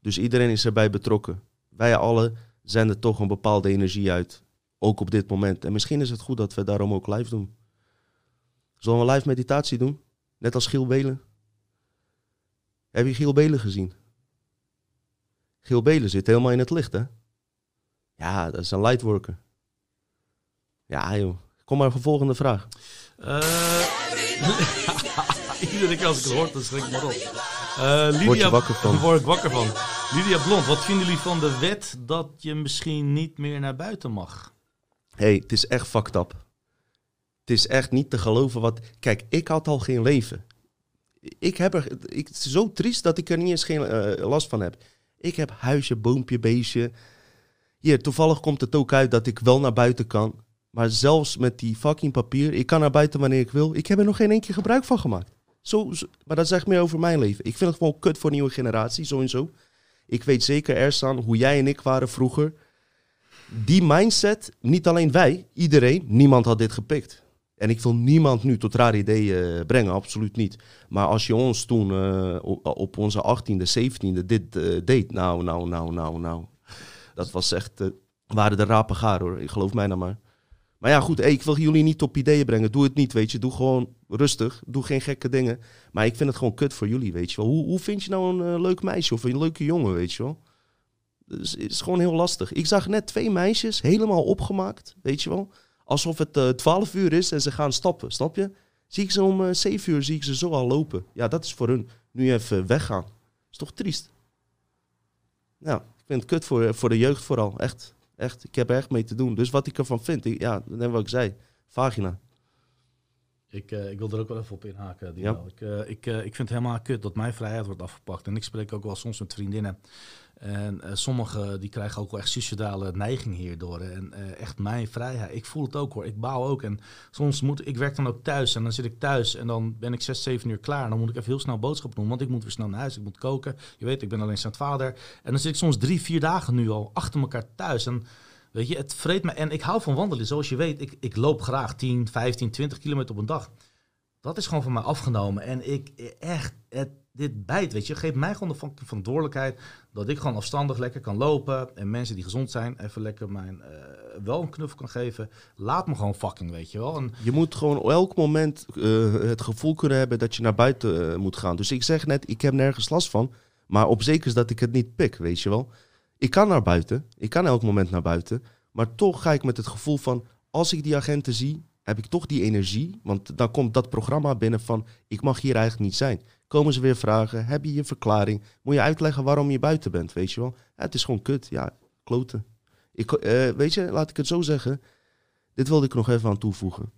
Speaker 1: Dus iedereen is erbij betrokken. Wij allen zenden toch een bepaalde energie uit. Ook op dit moment. En misschien is het goed dat we daarom ook live doen. Zullen we live meditatie doen? Net als Giel Belen. Heb je Giel Belen gezien? Giel Belen zit helemaal in het licht, hè? Ja, dat is een lightworker. Ja, joh. Kom maar voor volgende vraag. Uh,
Speaker 2: iedere keer als ik het hoor, dan schrik ik maar op. Uh, Lydia, Word je wakker van? Word ik wakker van. Lydia Blond, wat vinden jullie van de wet dat je misschien niet meer naar buiten mag?
Speaker 1: hey, het is echt fucked up. Het is echt niet te geloven wat... Kijk, ik had al geen leven. Ik heb er... Ik, het is zo triest dat ik er niet eens geen uh, last van heb. Ik heb huisje, boompje, beestje. Hier, toevallig komt het ook uit dat ik wel naar buiten kan. Maar zelfs met die fucking papier, ik kan naar buiten wanneer ik wil. Ik heb er nog geen één keer gebruik van gemaakt. Zo, maar dat zegt meer over mijn leven. Ik vind het gewoon kut voor nieuwe generatie, zo en zo. Ik weet zeker, Ersan, hoe jij en ik waren vroeger. Die mindset, niet alleen wij, iedereen, niemand had dit gepikt. En ik wil niemand nu tot rare ideeën brengen, absoluut niet. Maar als je ons toen uh, op, onze 18e, 17e dit deed, nou, nou, nou, nou, nou. Dat was echt, waren de rapen gaar hoor, ik geloof mij nou maar. Maar ja, goed, ik wil jullie niet op ideeën brengen. Doe het niet, weet je. Doe gewoon rustig. Doe geen gekke dingen. Maar ik vind het gewoon kut voor jullie, weet je wel. Hoe, hoe vind je nou een leuk meisje of een leuke jongen, weet je wel? Dus het is gewoon heel lastig. Ik zag net twee meisjes helemaal opgemaakt, weet je wel. Alsof het uh, eh, 12 uur is en ze gaan stappen, snap je? Zie ik ze om uh, eh, 7 uur, zie ik ze zo al lopen. Ja, dat is voor hun nu even weggaan. Is toch triest? Ja, ik vind het kut voor, voor de jeugd vooral, echt. Echt, ik heb er echt mee te doen. Dus wat ik ervan vind, ik, ja, net wat ik zei, vagina.
Speaker 2: Ik, uh, ik wil er ook wel even op inhaken. Ja. Ik, uh, ik, uh, ik vind het helemaal kut dat mijn vrijheid wordt afgepakt. En ik spreek ook wel soms met vriendinnen. En sommigen die krijgen ook wel echt suicidale neiging hierdoor. En echt mijn vrijheid. Ik voel het ook hoor. Ik baal ook. En soms moet ik werk dan ook thuis. En dan zit ik thuis en dan ben ik zes, zeven uur klaar. En dan moet ik even heel snel boodschappen doen. Want ik moet weer snel naar huis. Ik moet koken. Je weet, ik ben alleen zijn vader. En dan zit ik soms drie, vier dagen nu al achter elkaar thuis. En Weet je, het vreet me. En ik hou van wandelen. Zoals je weet, ik, ik loop graag 10, 15, 20 kilometer op een dag. Dat is gewoon van mij afgenomen. En ik echt, het, dit bijt, weet je. Geef mij gewoon de verantwoordelijkheid dat ik gewoon afstandig lekker kan lopen. En mensen die gezond zijn, even lekker mijn, uh, wel een knuffel kan geven. Laat me gewoon fucking, weet je wel.
Speaker 1: Je moet gewoon elk moment uh, het gevoel kunnen hebben dat je naar buiten uh, moet gaan. Dus ik zeg net, ik heb nergens last van. Maar op zeker is dat ik het niet pik, weet je wel. Ik kan naar buiten. Ik kan elk moment naar buiten. Maar toch ga ik met het gevoel van, als ik die agenten zie, heb ik toch die energie. Want dan komt dat programma binnen van, ik mag hier eigenlijk niet zijn. Komen ze weer vragen, heb je je verklaring? Moet je uitleggen waarom je buiten bent, weet je wel? Ja, het is gewoon kut, ja, kloten. Ik, uh, weet je, laat ik het zo zeggen. Dit wilde ik nog even aan toevoegen.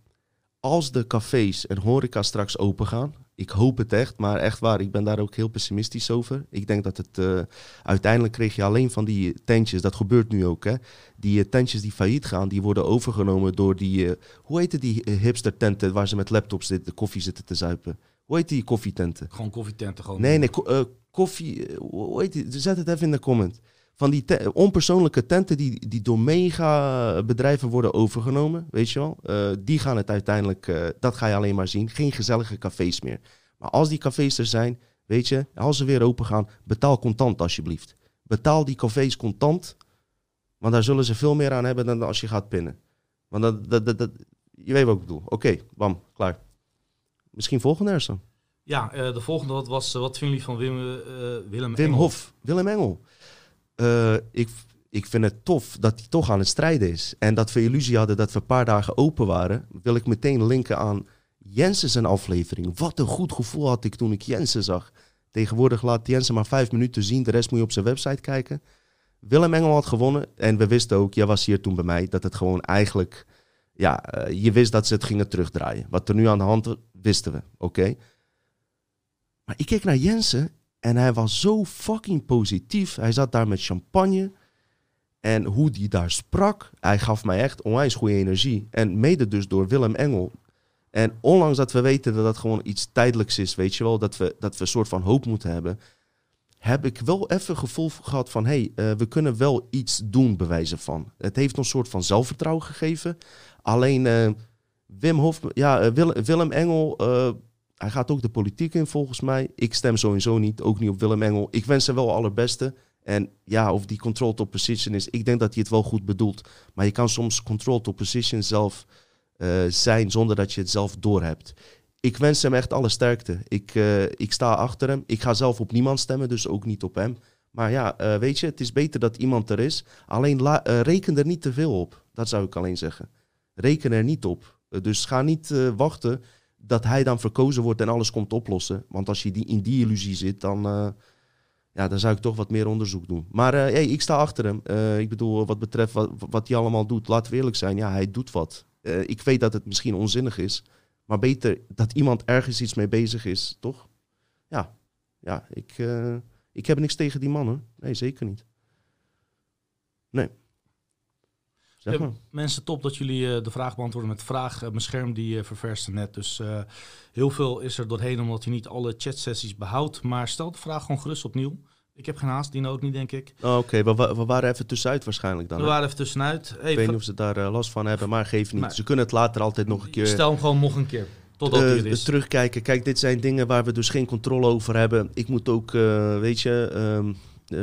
Speaker 1: Als de cafés en horeca straks open gaan, ik hoop het echt, maar echt waar, ik ben daar ook heel pessimistisch over. Ik denk dat het uh, uiteindelijk kreeg je alleen van die tentjes, dat gebeurt nu ook, hè. Die uh, tentjes die failliet gaan, die worden overgenomen door die, uh, hoe heet die hipster tenten waar ze met laptops zitten, koffie zitten te zuipen? Hoe heet die koffietenten?
Speaker 2: Gewoon koffietenten, gewoon.
Speaker 1: Nee, nee, koffie, hoe heet die? Zet het even in de comment van die te onpersoonlijke tenten die, die door mega bedrijven worden overgenomen, weet je wel. Uh, die gaan het uiteindelijk, uh, dat ga je alleen maar zien. Geen gezellige cafés meer. Maar als die cafés er zijn, weet je, als ze weer open gaan, betaal contant alsjeblieft. Betaal die cafés contant, want daar zullen ze veel meer aan hebben dan als je gaat pinnen. Want dat, dat, dat, dat je weet wat ik bedoel. Oké, okay, bam, klaar. Misschien volgende Ersan.
Speaker 2: Ja, uh, de volgende wat was, wat vinden jullie van Wim, Willem
Speaker 1: Wim
Speaker 2: Engel?
Speaker 1: Hof, Willem Engel. Uh, ik, ik vind het tof dat hij toch aan het strijden is. En dat we illusie hadden dat we een paar dagen open waren, wil ik meteen linken aan Jensen zijn aflevering. Wat een goed gevoel had ik toen ik Jensen zag. Tegenwoordig laat Jensen maar vijf minuten zien, de rest moet je op zijn website kijken. Willem Engel had gewonnen en we wisten ook, jij was hier toen bij mij, dat het gewoon eigenlijk, ja, uh, je wist dat ze het gingen terugdraaien. Wat er nu aan de hand wisten we, oké. Maar ik keek naar Jensen en hij was zo fucking positief. Hij zat daar met champagne. En hoe die daar sprak, hij gaf mij echt onwijs goede energie. En mede dus door Willem Engel. En ondanks dat we weten dat dat gewoon iets tijdelijks is, weet je wel, dat we, dat we een soort van hoop moeten hebben. heb ik wel even gevoel gehad van... hé, hey, we kunnen wel iets doen, bewijzen van. Het heeft een soort van zelfvertrouwen gegeven. Alleen Wim Hof, ja, Willem Engel hij gaat ook de politiek in volgens mij. Ik stem sowieso niet, ook niet op Willem Engel. Ik wens hem wel allerbeste. En ja, of die control top position is, ik denk dat hij het wel goed bedoelt. Maar je kan soms control top position zelf uh, zijn zonder dat je het zelf doorhebt. Ik wens hem echt alle sterkte. Ik, uh, ik sta achter hem. Ik ga zelf op niemand stemmen, dus ook niet op hem. Maar ja, uh, weet je, het is beter dat iemand er is. Alleen reken er niet te veel op. Dat zou ik alleen zeggen. Reken er niet op. dus ga niet wachten dat hij dan verkozen wordt en alles komt oplossen. Want als je die, in die illusie zit, dan, uh, ja, dan zou ik toch wat meer onderzoek doen. Maar uh, hey, ik sta achter hem. Uh, ik bedoel, wat betreft wat, wat hij allemaal doet, laten we eerlijk zijn. Ja, hij doet wat. ik weet dat het misschien onzinnig is. Maar beter dat iemand ergens iets mee bezig is, toch? Ja, ja ik, ik heb niks tegen die mannen. Nee, zeker niet. Nee.
Speaker 2: Ja, mensen, top dat jullie uh, de vraag beantwoorden met vraag. Uh, mijn scherm die ververste net. Dus heel veel is er doorheen omdat je niet alle chatsessies behoudt. Maar stel de vraag gewoon gerust opnieuw. Ik heb geen haast, die ook niet, denk ik.
Speaker 1: Oh, Oké, okay. we, we, waren even tussenuit waarschijnlijk dan.
Speaker 2: We waren even tussenuit.
Speaker 1: ik weet niet of ze daar last van hebben, maar geef niet. ze kunnen het later altijd nog een keer...
Speaker 2: Stel hem gewoon nog een keer. Totdat uh, is.
Speaker 1: Terugkijken. Kijk, dit zijn dingen waar we dus geen controle over hebben. Ik moet ook, weet je, um,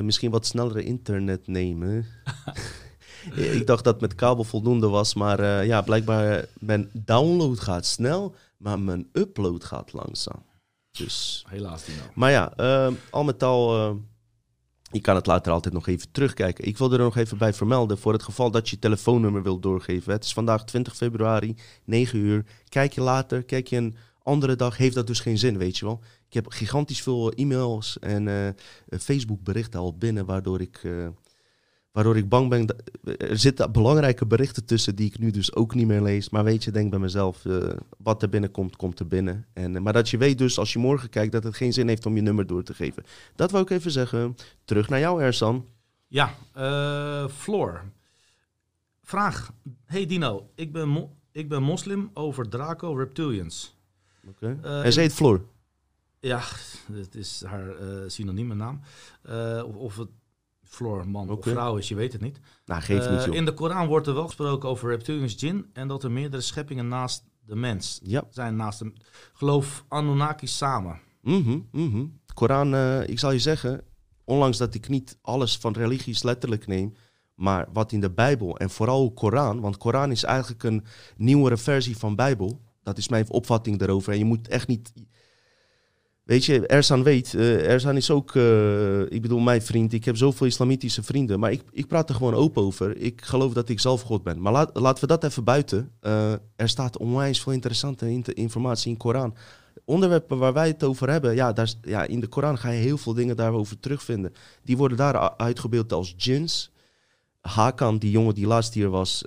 Speaker 1: misschien wat snellere internet nemen. ik dacht dat met kabel voldoende was, maar uh, ja, blijkbaar mijn download gaat snel, maar mijn upload gaat langzaam. Dus.
Speaker 2: Helaas niet nou.
Speaker 1: Maar ja, uh, al met al, uh, je kan het later altijd nog even terugkijken. Ik wil er nog even bij vermelden, voor het geval dat je telefoonnummer wilt doorgeven. Het is vandaag 20 februari, 9 uur. Kijk je later, kijk je een andere dag, heeft dat dus geen zin, weet je wel. Ik heb gigantisch veel e-mails en Facebook berichten al binnen, waardoor ik Waardoor ik bang ben. Dat, er zitten belangrijke berichten tussen die ik nu dus ook niet meer lees. Maar weet je, denk bij mezelf, uh, wat er binnenkomt, komt er binnen. En, uh, maar dat je weet dus, als je morgen kijkt, dat het geen zin heeft om je nummer door te geven. Dat wou ik even zeggen. Terug naar jou, Ersan.
Speaker 2: Ja, uh, Floor. Vraag. Hey Dino, ik ben, ik ben moslim over Draco Reptilians.
Speaker 1: Oké. Okay. en ze heet Floor?
Speaker 2: Ja, het is haar synonieme naam. of, of het Floor, man of vrouw is, je weet het niet.
Speaker 1: Nou, geef niet,
Speaker 2: uh, in de Koran wordt er wel gesproken over reptilians jin en dat er meerdere scheppingen naast de mens
Speaker 1: ja.
Speaker 2: zijn. Naast de geloof Anunnaki samen.
Speaker 1: Mm -hmm, Koran, uh, ik zal je zeggen, ondanks dat ik niet alles van religies letterlijk neem, maar wat in de Bijbel en vooral Koran, want Koran is eigenlijk een nieuwere versie van Bijbel. Dat is mijn opvatting daarover. En je moet echt niet Weet je, Ersan weet, uh, is ook, uh, ik bedoel, mijn vriend. Ik heb zoveel islamitische vrienden, maar ik, ik praat er gewoon open over. Ik geloof dat ik zelf God ben. Maar laat, laten we dat even buiten. Uh, er staat onwijs veel interessante informatie in de Koran. Onderwerpen waar wij het over hebben, ja, daar, ja, in de Koran ga je heel veel dingen daarover terugvinden. Die worden daar uitgebeeld als djinns. Hakan, die jongen die laatst hier was,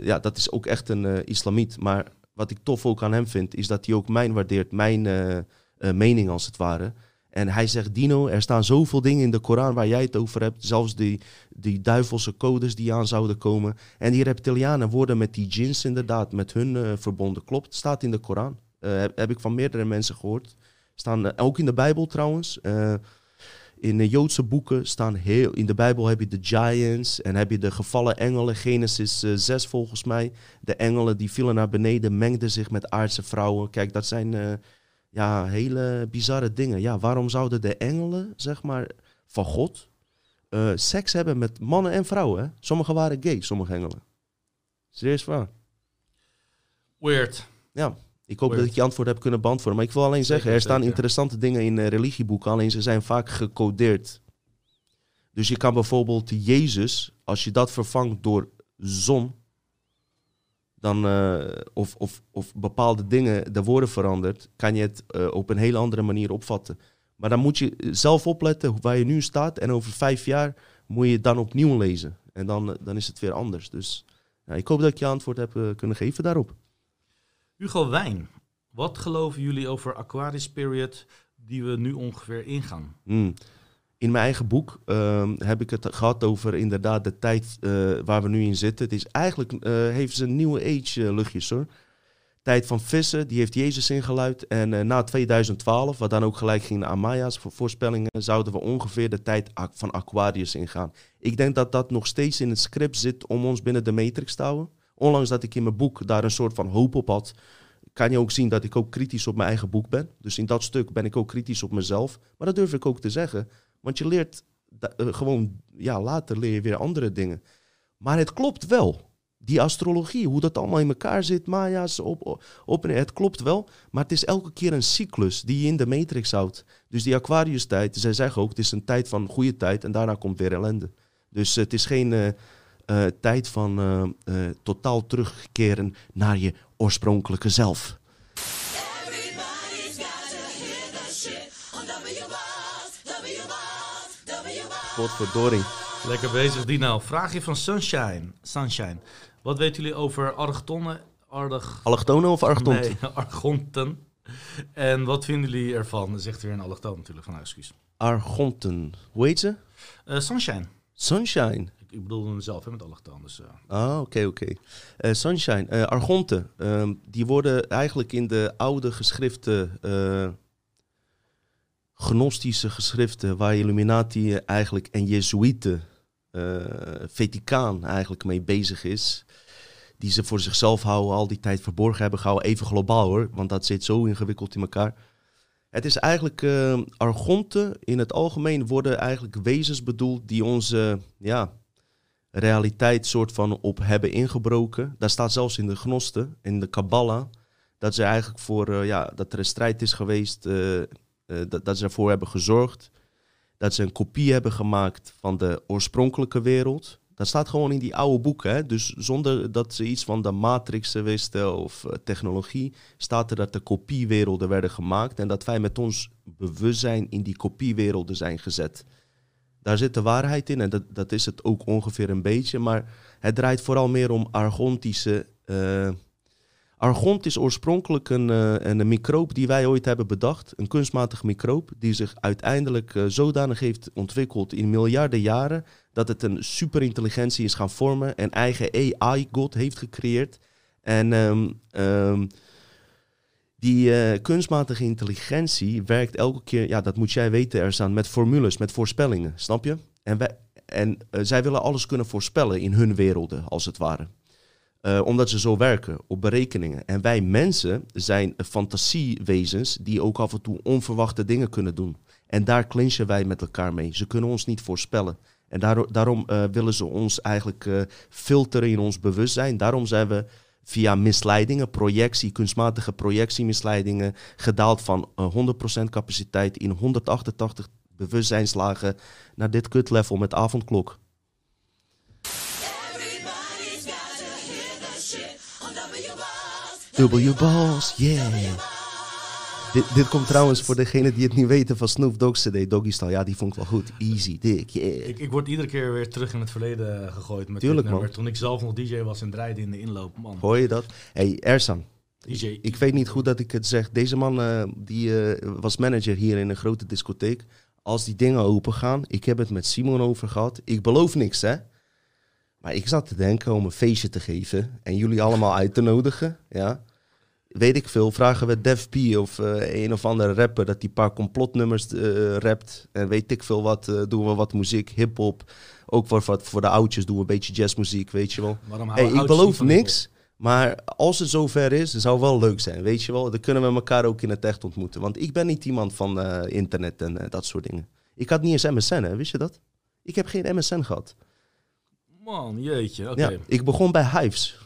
Speaker 1: ja, dat is ook echt een islamiet. Maar wat ik tof ook aan hem vind, is dat hij ook mijn waardeert, mijn mening als het ware. En hij zegt, Dino, er staan zoveel dingen in de Koran waar jij het over hebt. Zelfs die, die duivelse codes die aan zouden komen. En die reptilianen worden met die djinns inderdaad, met hun uh, verbonden. Klopt, staat in de Koran. Heb, heb, ik van meerdere mensen gehoord. Staan ook in de Bijbel trouwens. in de Joodse boeken staan heel... In de Bijbel heb je de giants en heb je de gevallen engelen. Genesis 6 volgens mij. De engelen die vielen naar beneden, mengden zich met aardse vrouwen. Kijk, dat zijn ja, hele bizarre dingen. Ja, waarom zouden de engelen, zeg maar, van God uh, seks hebben met mannen en vrouwen? Hè? Sommigen waren gay, sommige engelen. Serieus waar.
Speaker 2: Weird.
Speaker 1: Ja, ik hoop dat ik je antwoord heb kunnen beantwoorden. Maar ik wil alleen zeggen, er staan interessante dingen in uh, religieboeken, alleen ze zijn vaak gecodeerd. Dus je kan bijvoorbeeld Jezus, als je dat vervangt door zon, dan, uh, of, of, of bepaalde dingen, de woorden verandert, kan je het uh, op een hele andere manier opvatten. Maar dan moet je zelf opletten waar je nu staat en over vijf jaar moet je het dan opnieuw lezen. En dan, eh, dan is het weer anders. Dus ik hoop dat ik je antwoord heb uh, kunnen geven daarop.
Speaker 2: Hugo Wijn, wat geloven jullie over Aquarius Period die we nu ongeveer ingaan?
Speaker 1: Hmm in mijn eigen boek ehm, heb ik het gehad over inderdaad de tijd uh, waar we nu in zitten. Het is eigenlijk, uh, heeft ze een nieuwe age uh, luchtjes hoor. tijd van vissen, die heeft Jezus ingeluid. En na 2012, wat dan ook gelijk ging naar Maya's voorspellingen, zouden we ongeveer de tijd van Aquarius ingaan. Ik denk dat dat nog steeds in het script zit om ons binnen de matrix te houden. Ondanks dat ik in mijn boek daar een soort van hoop op had, kan je ook zien dat ik ook kritisch op mijn eigen boek ben. Dus in dat stuk ben ik ook kritisch op mezelf. Maar dat durf ik ook te zeggen. Want je leert uh, gewoon, ja, later leer je weer andere dingen. Maar het klopt wel die astrologie, hoe dat allemaal in elkaar zit, Maya's op, op het klopt wel, maar het is elke keer een cyclus die je in de matrix houdt. Dus die Aquarius-tijd, zij zeggen ook, het is een tijd van goede tijd en daarna komt weer ellende. Dus het is geen uh, uh, tijd van totaal terugkeren naar je oorspronkelijke zelf. Godverdorie.
Speaker 2: Lekker bezig, Dino. Vraagje van Sunshine. Sunshine. Wat weten jullie over argtonnen? Arg...
Speaker 1: Allochtonen of argonten?
Speaker 2: Nee, argonten. En wat vinden jullie ervan? Zegt weer een allochtoon natuurlijk, van excuus.
Speaker 1: Argonten. Hoe heet ze?
Speaker 2: Uh, sunshine.
Speaker 1: Sunshine.
Speaker 2: Ik, ik bedoelde hem zelf hè, met allochtoon. Dus, uh...
Speaker 1: Ah, oké, oké. Okay. Uh, sunshine. argonten. Ehm, die worden eigenlijk in de oude geschriften... Gnostische geschriften waar Illuminati eigenlijk en Jezuïeten uh, Vaticaan eigenlijk mee bezig is. Die ze voor zichzelf houden, al die tijd verborgen hebben gehouden. Even globaal hoor, want dat zit zo ingewikkeld in elkaar. Het is eigenlijk uh, argonten in het algemeen worden eigenlijk wezens bedoeld die onze ja, realiteit soort van op hebben ingebroken. Daar staat zelfs in de Gnosten, in de Kabbalah, dat ze eigenlijk voor uh, ja, dat er een strijd is geweest, dat, dat ze ervoor hebben gezorgd dat ze een kopie hebben gemaakt van de oorspronkelijke wereld. Dat staat gewoon in die oude boeken. Dus zonder dat ze iets van de matrix wisten of uh, technologie, staat er dat de kopiewerelden werden gemaakt en dat wij met ons bewustzijn in die kopiewerelden zijn gezet. Daar zit de waarheid in en dat, dat is het ook ongeveer een beetje, maar het draait vooral meer om argontische uh, Argont is oorspronkelijk een, uh, een microop die wij ooit hebben bedacht. Een kunstmatig microop die zich uiteindelijk uh, zodanig heeft ontwikkeld in miljarden jaren dat het een superintelligentie is gaan vormen en eigen AI-god heeft gecreëerd. En um, um, die uh, kunstmatige intelligentie werkt elke keer, ja, dat moet jij weten, er staan met formules, met voorspellingen, snap je? En, wij, en zij willen alles kunnen voorspellen in hun werelden, als het ware. Uh, omdat ze zo werken op berekeningen. En wij mensen zijn fantasiewezens die ook af en toe onverwachte dingen kunnen doen. En daar clinchen wij met elkaar mee. Ze kunnen ons niet voorspellen. En daar, daarom uh, willen ze ons eigenlijk uh, filteren in ons bewustzijn. Daarom zijn we via misleidingen, projectie, kunstmatige projectiemisleidingen, gedaald van 100% capaciteit in 188 bewustzijnslagen naar dit kutlevel met avondklok. W-Balls, yeah. Dit, dit komt trouwens voor degene die het niet weten van Snoop Dogg's CD, Doggy Style. Ja, die vond ik wel goed. Easy, dik, yeah.
Speaker 2: Ik, ik word iedere keer weer terug in het verleden gegooid met
Speaker 1: Tuurlijk,
Speaker 2: dit Toen ik zelf nog DJ was en draaide in de inloop, man.
Speaker 1: Hoor je dat? hey, Ersan. DJ. Ik weet niet goed dat ik het zeg. Deze man uh, die, uh, was manager hier in een grote discotheek. Als die dingen open gaan, ik heb het met Simon over gehad. Ik beloof niks, hè. Maar ik zat te denken om een feestje te geven en jullie allemaal uit te nodigen. Ja. Weet ik veel, vragen we Def P of uh, een of andere rapper dat die paar complotnummers uh, rapt. En weet ik veel wat, uh, doen we wat muziek, hip-hop. Ook voor, voor, voor de oudjes doen we een beetje jazzmuziek, weet je wel. Hey, ik beloof niks, maar als het zover is, zou wel leuk zijn, weet je wel. Dan kunnen we elkaar ook in het echt ontmoeten. Want ik ben niet iemand van internet en dat soort dingen. Ik had niet eens MSN, hè, wist je dat? Ik heb geen MSN gehad.
Speaker 2: Man, jeetje.
Speaker 1: Ja, ik begon bij Hives.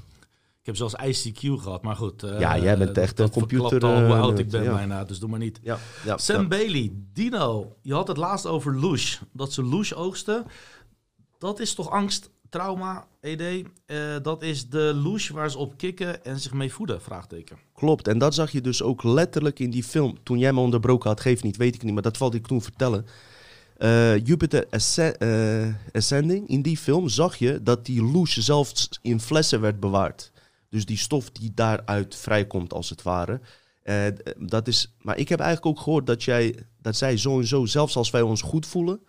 Speaker 2: Ik heb zelfs ICQ gehad, maar goed.
Speaker 1: Uh, ja, jij bent echt een computer.
Speaker 2: al hoe oud ik ben ja. bijna, dus doe maar niet.
Speaker 1: Ja, ja,
Speaker 2: Sam. Bailey, Dino, je had het laatst over Lush. Dat ze Lush oogsten. Dat is toch angst, trauma, ED? Uh, dat is de Lush waar ze op kicken en zich mee voeden, vraagteken.
Speaker 1: Klopt, en dat zag je dus ook letterlijk in die film. Toen jij me onderbroken had, geef niet, weet ik niet, maar dat valt ik toen vertellen. Uh, Jupiter Ascend, Ascending, in die film zag je dat die louche zelfs in flessen werd bewaard. Dus die stof die daaruit vrijkomt, als het ware. Uh, dat is, maar ik heb eigenlijk ook gehoord dat, jij, dat zij zo en zo, zelfs als wij ons goed voelen,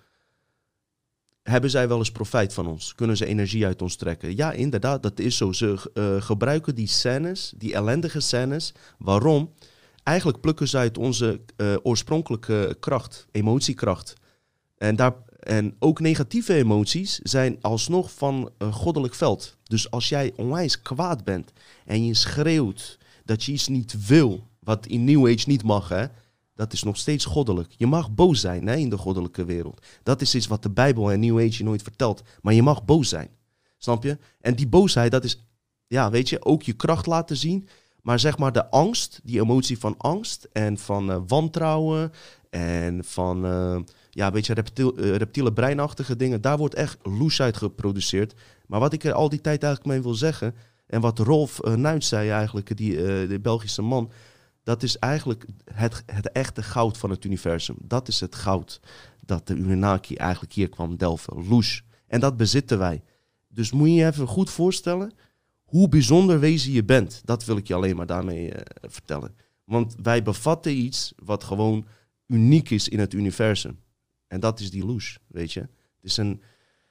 Speaker 1: hebben zij wel eens profijt van ons? Kunnen ze energie uit ons trekken? Ja, inderdaad, dat is zo. Ze uh, gebruiken die scènes, die ellendige scènes. Waarom? Eigenlijk plukken ze uit onze uh, oorspronkelijke kracht, emotiekracht. En, daar, en ook negatieve emoties zijn alsnog van een goddelijk veld. Dus als jij onwijs kwaad bent en je schreeuwt dat je iets niet wil, wat in New Age niet mag, hè, dat is nog steeds goddelijk. Je mag boos zijn hè, in de goddelijke wereld. Dat is iets wat de Bijbel en New Age je nooit vertelt. Maar je mag boos zijn. Snap je? En die boosheid, dat is, ja, weet je, ook je kracht laten zien. Maar zeg maar de angst, die emotie van angst en van uh, wantrouwen en van, uh, ja, weet je, reptiel, uh, reptiele breinachtige dingen, daar wordt echt loes uit geproduceerd. Maar wat ik er al die tijd eigenlijk mee wil zeggen, en wat Rolf uh, Nuit zei eigenlijk, die, de Belgische man, dat is eigenlijk het, het echte goud van het universum. Dat is het goud dat de Uranaki eigenlijk hier kwam delven. Loes. En dat bezitten wij. Dus moet je je even goed voorstellen hoe bijzonder wezen je bent. Dat wil ik je alleen maar daarmee vertellen. Want wij bevatten iets wat gewoon uniek is in het universum. En dat is die loes, weet je. Het is een,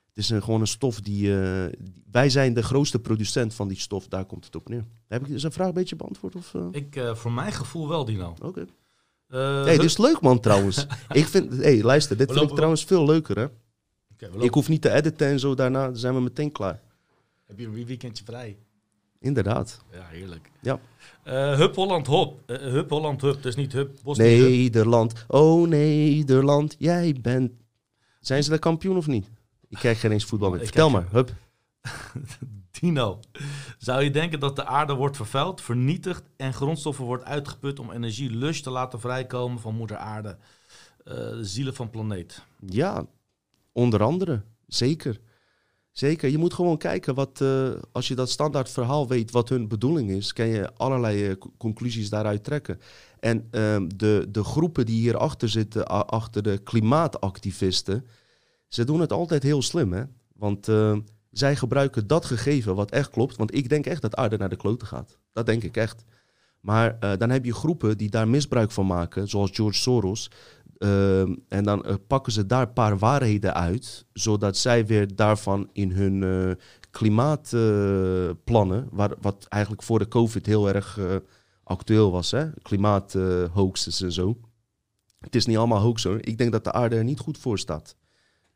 Speaker 1: het is een, gewoon een stof die... Uh, wij zijn de grootste producent van die stof, daar komt het op neer. Heb ik zijn vraag een beetje beantwoord? Of, uh?
Speaker 2: Ik, uh, voor mijn gevoel wel, Dino.
Speaker 1: Oké. Okay. hey, dit is leuk, man, trouwens. ik vind... hey, luister, dit we vind ik trouwens veel leuker, hè. Okay, ik hoef niet te editen en zo, daarna zijn we meteen klaar.
Speaker 2: Heb je een weekendje vrij?
Speaker 1: Inderdaad.
Speaker 2: Ja, heerlijk.
Speaker 1: Ja.
Speaker 2: Uh, Hup Holland Hop. Uh, Hup Holland Hup, dus niet Hup Bos
Speaker 1: Nederland, oh Nederland, jij bent... Zijn ze de kampioen of niet? Ik kijk geen eens voetbal meer. Vertel maar, Hup.
Speaker 2: Dino, zou je denken dat de aarde wordt vervuild, vernietigd en grondstoffen wordt uitgeput om energie lust te laten vrijkomen van moeder aarde? Uh, de zielen van planeet.
Speaker 1: Ja, onder andere. Zeker. Zeker. Je moet gewoon kijken wat, uh, als je dat standaard verhaal weet wat hun bedoeling is, kan je allerlei uh, conclusies daaruit trekken. En uh, de, de groepen die hierachter zitten, achter de klimaatactivisten, ze doen het altijd heel slim. Hè? Want zij gebruiken dat gegeven wat echt klopt. Want ik denk echt dat aarde naar de kloten gaat. Dat denk ik echt. Maar uh, dan heb je groepen die daar misbruik van maken, zoals George Soros. Uh, en dan uh, pakken ze daar een paar waarheden uit, zodat zij weer daarvan in hun uh, klimaatplannen, waar, wat eigenlijk voor de COVID heel erg actueel was, hè? klimaathoaxes en zo. Het is niet allemaal hoax hoor. Ik denk dat de aarde er niet goed voor staat.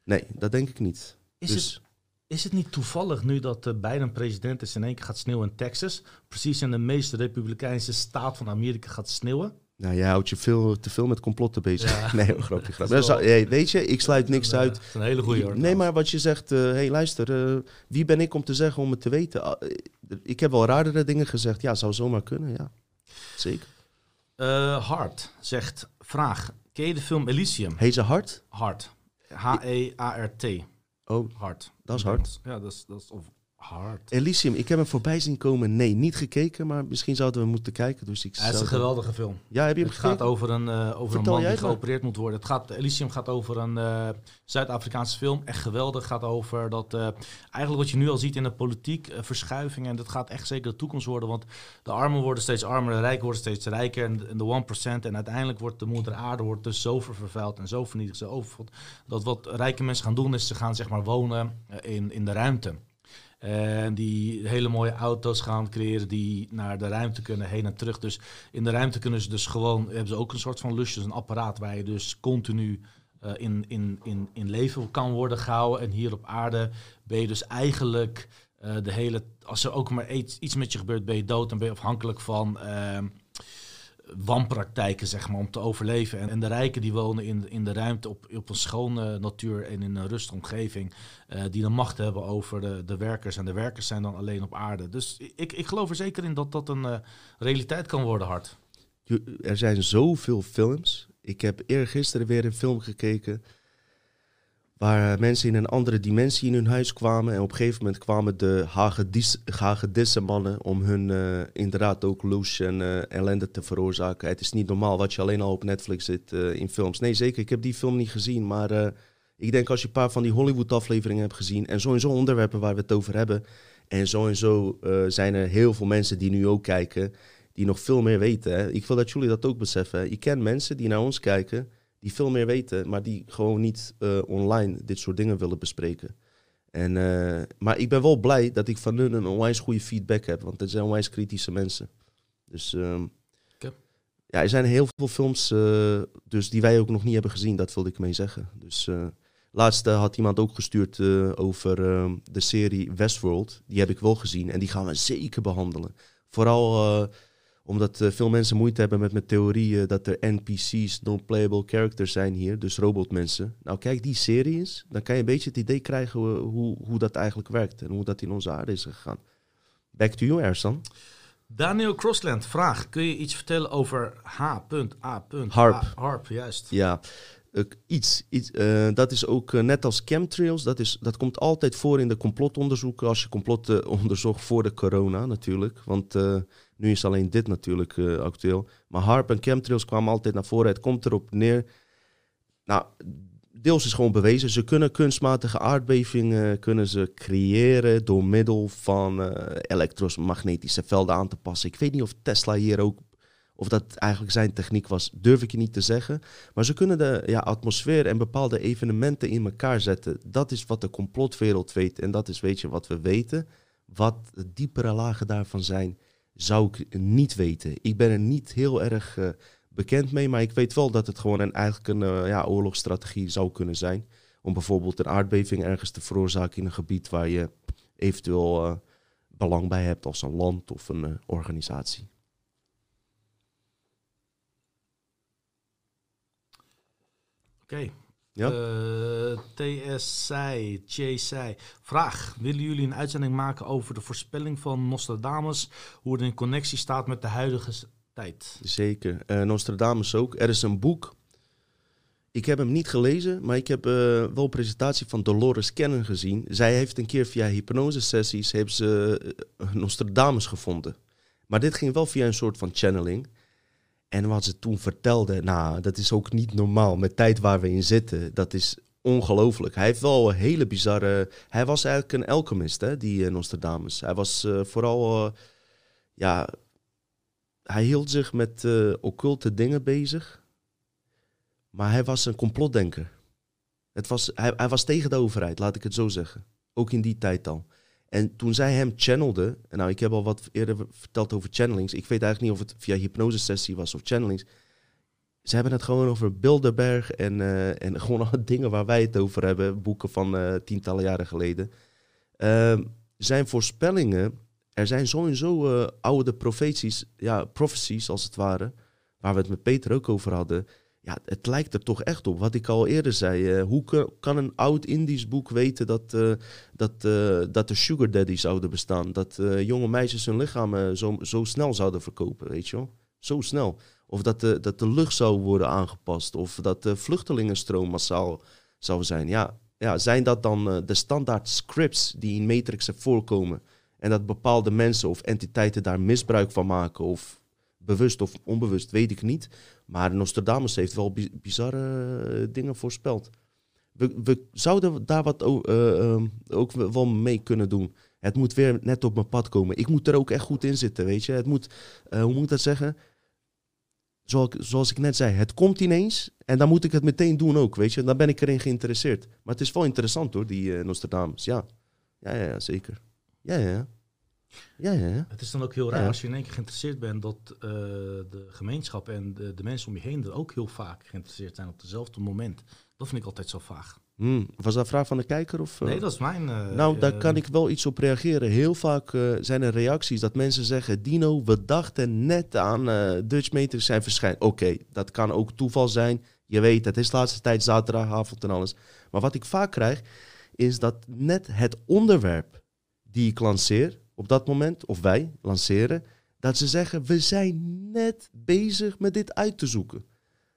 Speaker 1: Nee, dat denk ik niet.
Speaker 2: Is dus, het is het niet toevallig nu dat uh, Biden president is in één keer gaat sneeuwen in Texas? Precies in de meest republikeinse staat van Amerika gaat sneeuwen?
Speaker 1: Nou, jij houdt je veel te veel met complotten bezig. Ja. Nee, grapje, grapje. Hey, weet je, ik sluit niks uit. Dat
Speaker 2: is een hele goede hoor.
Speaker 1: Nee, maar wat je zegt, hé uh, hey, luister, uh, wie ben ik om te zeggen, om het te weten? Uh, ik heb wel raardere dingen gezegd. Ja, zou zomaar kunnen, ja. Zeker.
Speaker 2: Hart zegt, vraag, ken je de film Elysium?
Speaker 1: Heet ze Hart?
Speaker 2: Hart. H-E-A-R-T.
Speaker 1: Oh,
Speaker 2: hard.
Speaker 1: Dat is hard.
Speaker 2: Ja, dat is, dat is of hard.
Speaker 1: Elysium, ik heb hem voorbij zien komen. Nee, niet gekeken, maar misschien zouden we moeten kijken. Dus ik
Speaker 2: het is een geweldige film.
Speaker 1: Ja, heb je
Speaker 2: Het gaat over een, uh, over een man die geopereerd moet worden. Het gaat, Elysium gaat over een uh, Zuid-Afrikaanse film. Echt geweldig. gaat over dat... Uh, eigenlijk wat je nu al ziet in de politiek, verschuiving. En dat gaat echt zeker de toekomst worden. Want de armen worden steeds armer, de rijken worden steeds rijker. En, en de 1%. En uiteindelijk wordt de moeder aarde wordt dus zo vervuild en zo vernietigd, zo overvol. Dat wat rijke mensen gaan doen is ze gaan zeg maar wonen in, in de ruimte. En die hele mooie auto's gaan creëren die naar de ruimte kunnen, heen en terug. Dus in de ruimte kunnen ze dus gewoon, hebben ze ook een soort van lusjes, een apparaat waar je dus continu uh, in, in, in, in leven kan worden gehouden. En hier op aarde ben je dus eigenlijk uh, de hele, als er ook maar iets, iets met je gebeurt, ben je dood en ben je afhankelijk van. Uh, wanpraktijken, zeg maar, om te overleven. En, en, de rijken die wonen in, in de ruimte op, op een schone natuur en in een rustige omgeving, uh, die de macht hebben over de, de werkers. En de werkers zijn dan alleen op aarde. Dus ik, ik geloof er zeker in dat dat een uh, realiteit kan worden, hard.
Speaker 1: Er zijn zoveel films. Ik heb eergisteren weer een film gekeken Waar mensen in een andere dimensie in hun huis kwamen. En op een gegeven moment kwamen de hagedisse mannen om hun uh, inderdaad ook loes en uh, ellende te veroorzaken. Het is niet normaal wat je alleen al op Netflix zit in films. Nee, zeker. Ik heb die film niet gezien. Maar ik denk als je een paar van die Hollywood-afleveringen hebt gezien. En sowieso onderwerpen waar we het over hebben. En zo en zo zijn er heel veel mensen die nu ook kijken. Die nog veel meer weten. Ik wil dat jullie dat ook beseffen. Je kent mensen die naar ons kijken die veel meer weten, maar die gewoon niet online dit soort dingen willen bespreken. En, maar ik ben wel blij dat ik van hun een onwijs goede feedback heb, want het zijn onwijs kritische mensen. Dus ehm, ja, er zijn heel veel films dus die wij ook nog niet hebben gezien, dat wilde ik mee zeggen. Dus Laatst had iemand ook gestuurd over uh, de serie Westworld. Die heb ik wel gezien en die gaan we zeker behandelen. Vooral uh, omdat veel mensen moeite hebben met mijn theorie dat er NPC's, non-playable characters zijn hier, dus robotmensen. Nou, kijk die serie eens, dan kan je een beetje het idee krijgen hoe, hoe dat eigenlijk werkt en hoe dat in onze aarde is gegaan. Back to you, Ersan.
Speaker 2: Daniel Crossland, vraag. Kun je iets vertellen over H.A.
Speaker 1: Harp.
Speaker 2: Harp, juist.
Speaker 1: Ja, iets. iets uh, dat is ook uh, net als chemtrails. Dat, is, dat komt altijd voor in de complotonderzoeken. Als je complotten onderzocht voor de corona natuurlijk. Want nu is alleen dit natuurlijk actueel. Maar HARP en chemtrails kwamen altijd naar voren. Het komt erop neer. Nou, deels is gewoon bewezen. Ze kunnen kunstmatige aardbevingen kunnen ze creëren door middel van elektromagnetische velden aan te passen. Ik weet niet of Tesla hier ook of dat eigenlijk zijn techniek was, durf ik je niet te zeggen. Maar ze kunnen de ja, atmosfeer en bepaalde evenementen in elkaar zetten. Dat is wat de complotwereld weet. En dat is, weet je, wat we weten. Wat de diepere lagen daarvan zijn, zou ik niet weten. Ik ben er niet heel erg uh, bekend mee. Maar ik weet wel dat het gewoon een, eigenlijk een uh, ja, oorlogsstrategie zou kunnen zijn. Om bijvoorbeeld een aardbeving ergens te veroorzaken in een gebied waar je eventueel uh, belang bij hebt als een land of een organisatie.
Speaker 2: Oké. Ja? Uh, TS zei, Chase Vraag: Willen jullie een uitzending maken over de voorspelling van Nostradamus? Hoe het in connectie staat met de huidige tijd?
Speaker 1: Zeker. Uh, Nostradamus ook. Er is een boek. Ik heb hem niet gelezen, maar ik heb uh, wel een presentatie van Dolores Cannon gezien. Zij heeft een keer via hypnosesessies heeft ze Nostradamus gevonden. Maar dit ging wel via een soort van channeling. En wat ze toen vertelde, nou, dat is ook niet normaal. Met tijd waar we in zitten, dat is ongelooflijk. Hij heeft wel een hele bizarre... Hij was eigenlijk een alchemist, hè, die uh, Nostradamus. Hij was uh, vooral... Uh, ja, hij hield zich met occulte dingen bezig. Maar hij was een complotdenker. Het was, hij, hij was tegen de overheid, laat ik het zo zeggen. Ook in die tijd al. En toen zij hem channelde, en nou, ik heb al wat eerder verteld over channelings. Ik weet eigenlijk niet of het via hypnosesessie was of channelings. Ze hebben het gewoon over Bilderberg en, uh, en gewoon alle dingen waar wij het over hebben. Boeken van uh, tientallen jaren geleden. Uh, zijn voorspellingen, er zijn sowieso uh, oude profeties, ja, prophecies als het ware. Waar we het met Peter ook over hadden ja, het lijkt er toch echt op. Wat ik al eerder zei. Uh, hoe kan een oud Indisch boek weten dat, uh, dat, uh, dat er sugar daddy zouden bestaan? Dat jonge meisjes hun lichaam zo, zo snel zouden verkopen, weet je wel? Zo snel. Of dat de, dat de lucht zou worden aangepast. Of dat de vluchtelingenstroom massaal zou zijn. Ja, ja zijn dat dan de standaard scripts die in Matrix voorkomen? En dat bepaalde mensen of entiteiten daar misbruik van maken? Of bewust of onbewust, weet ik niet. Maar Nostradamus heeft wel bizarre eh, dingen voorspeld. We, we zouden daar wat uh, ook wel mee kunnen doen. Het moet weer net op mijn pad komen. Ik moet er ook echt goed in zitten, weet je. Het moet, uh, hoe moet ik dat zeggen? Zoals ik, zoals ik net zei, het komt ineens en dan moet ik het meteen doen ook, weet je. Dan ben ik erin geïnteresseerd. Maar het is wel interessant hoor, die Nostradamus. Ja. Ja, ja, ja, zeker. Ja, ja, ja. Ja, ja, ja.
Speaker 2: Het is dan ook heel raar als je in één keer geïnteresseerd bent dat uh, de gemeenschap en de, de, mensen om je heen er ook heel vaak geïnteresseerd zijn op dezelfde moment. Dat vind ik altijd zo vaag.
Speaker 1: Hmm. Was dat een vraag van de kijker? Of,
Speaker 2: uh... Nee, dat is mijn. Uh,
Speaker 1: nou, daar kan ik wel iets op reageren. Heel vaak zijn er reacties dat mensen zeggen: Dino, we dachten net aan Dutch Meters zijn verschijnen. Oké, dat kan ook toeval zijn. Je weet, het is de laatste tijd zaterdagavond en alles. Maar wat ik vaak krijg, is dat net het onderwerp die ik lanceer, op dat moment, of wij lanceren, dat ze zeggen: we zijn net bezig met dit uit te zoeken.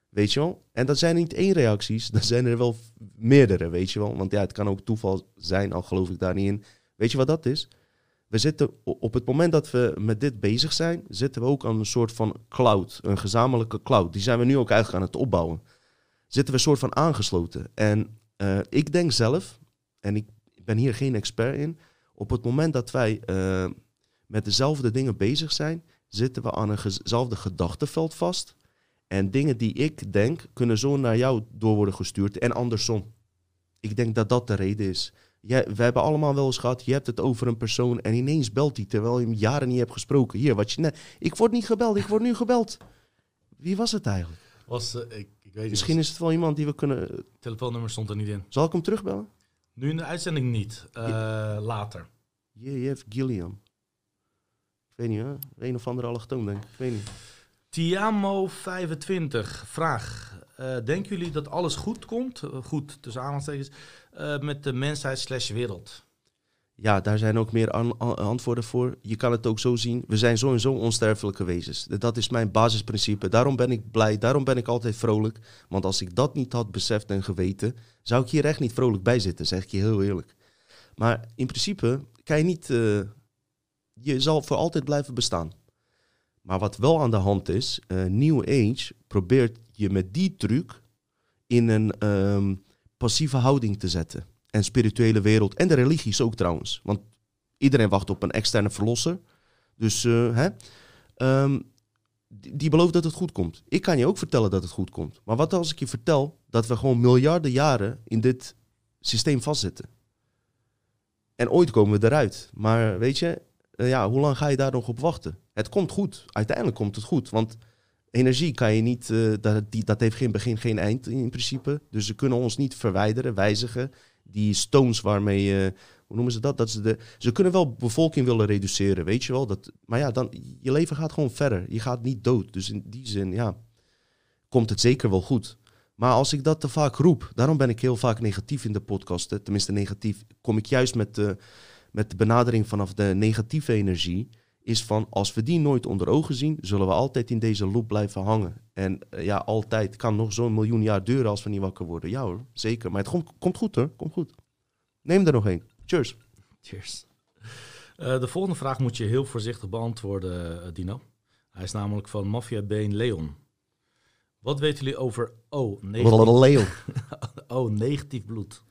Speaker 1: Weet je wel? En dat zijn niet één reacties, dat zijn er wel meerdere, weet je wel? Want ja, het kan ook toeval zijn, al geloof ik daar niet in. Weet je wat dat is? We zitten op het moment dat we met dit bezig zijn, zitten we ook aan een soort van cloud, een gezamenlijke cloud. Die zijn we nu ook eigenlijk aan het opbouwen. Zitten we een soort van aangesloten. En uh, ik denk zelf, en ik ben hier geen expert in, op het moment dat wij uh, met dezelfde dingen bezig zijn, zitten we aan eenzelfde gedachteveld vast. En dingen die ik denk, kunnen zo naar jou door worden gestuurd en andersom. Ik denk dat dat de reden is. Jij, we hebben allemaal wel eens gehad, je hebt het over een persoon en ineens belt hij terwijl je hem jaren niet hebt gesproken. Hier, wat je net, ik word niet gebeld, ik word nu gebeld. Wie was het eigenlijk?
Speaker 2: Was, uh, ik, ik weet
Speaker 1: Misschien is het wel iemand die we kunnen...
Speaker 2: Telefoonnummer stond er niet in.
Speaker 1: Zal ik hem terugbellen?
Speaker 2: Nu in de uitzending niet, uh, later.
Speaker 1: J.F. Gilliam. Ik weet niet, hè? Een of andere allochtoon, denk ik. Ik weet niet.
Speaker 2: Tiamo25, vraag. Uh, denken jullie dat alles goed komt, uh, goed tussen aanhalingstekens, uh, met de mensheid slash wereld?
Speaker 1: Ja, daar zijn ook meer an antwoorden voor. Je kan het ook zo zien. We zijn sowieso onsterfelijke wezens. Dat is mijn basisprincipe. Daarom ben ik blij. Daarom ben ik altijd vrolijk. Want als ik dat niet had beseft en geweten, zou ik hier echt niet vrolijk bij zitten, zeg ik je heel eerlijk. Maar in principe kan je niet. je zal voor altijd blijven bestaan. Maar wat wel aan de hand is, uh, New Age probeert je met die truc in een um, passieve houding te zetten. En spirituele wereld, en de religies ook trouwens. Want iedereen wacht op een externe verlosser. Dus uh, hè, um, die, belooft dat het goed komt. Ik kan je ook vertellen dat het goed komt. Maar wat als ik je vertel dat we gewoon miljarden jaren in dit systeem vastzitten? En ooit komen we eruit. Maar weet je, uh, ja, hoe lang ga je daar nog op wachten? Het komt goed. Uiteindelijk komt het goed. Want energie kan je niet, uh, dat, die, dat heeft geen begin, geen eind in principe. Dus ze kunnen ons niet verwijderen, wijzigen. Die stones waarmee, uh, hoe noemen ze dat? dat ze, de, ze kunnen wel bevolking willen reduceren, weet je wel. Dat, maar ja, dan, je leven gaat gewoon verder. Je gaat niet dood. Dus in die zin, ja, komt het zeker wel goed. Maar als ik dat te vaak roep, daarom ben ik heel vaak negatief in de podcast. Tenminste, negatief. Kom ik juist met de, met de benadering vanaf de negatieve energie is van als we die nooit onder ogen zien, zullen we altijd in deze loop blijven hangen. En uh, ja, altijd kan nog zo'n miljoen jaar duren als we niet wakker worden. Ja hoor, zeker. Maar het komt, komt goed hoor, komt goed. Neem er nog één. Cheers.
Speaker 2: Cheers. Uh, de volgende vraag moet je heel voorzichtig beantwoorden, uh, Dino. Hij is namelijk van Mafia Been Leon. Wat weten jullie over O? Negatief,
Speaker 1: Leon.
Speaker 2: o, negatief bloed.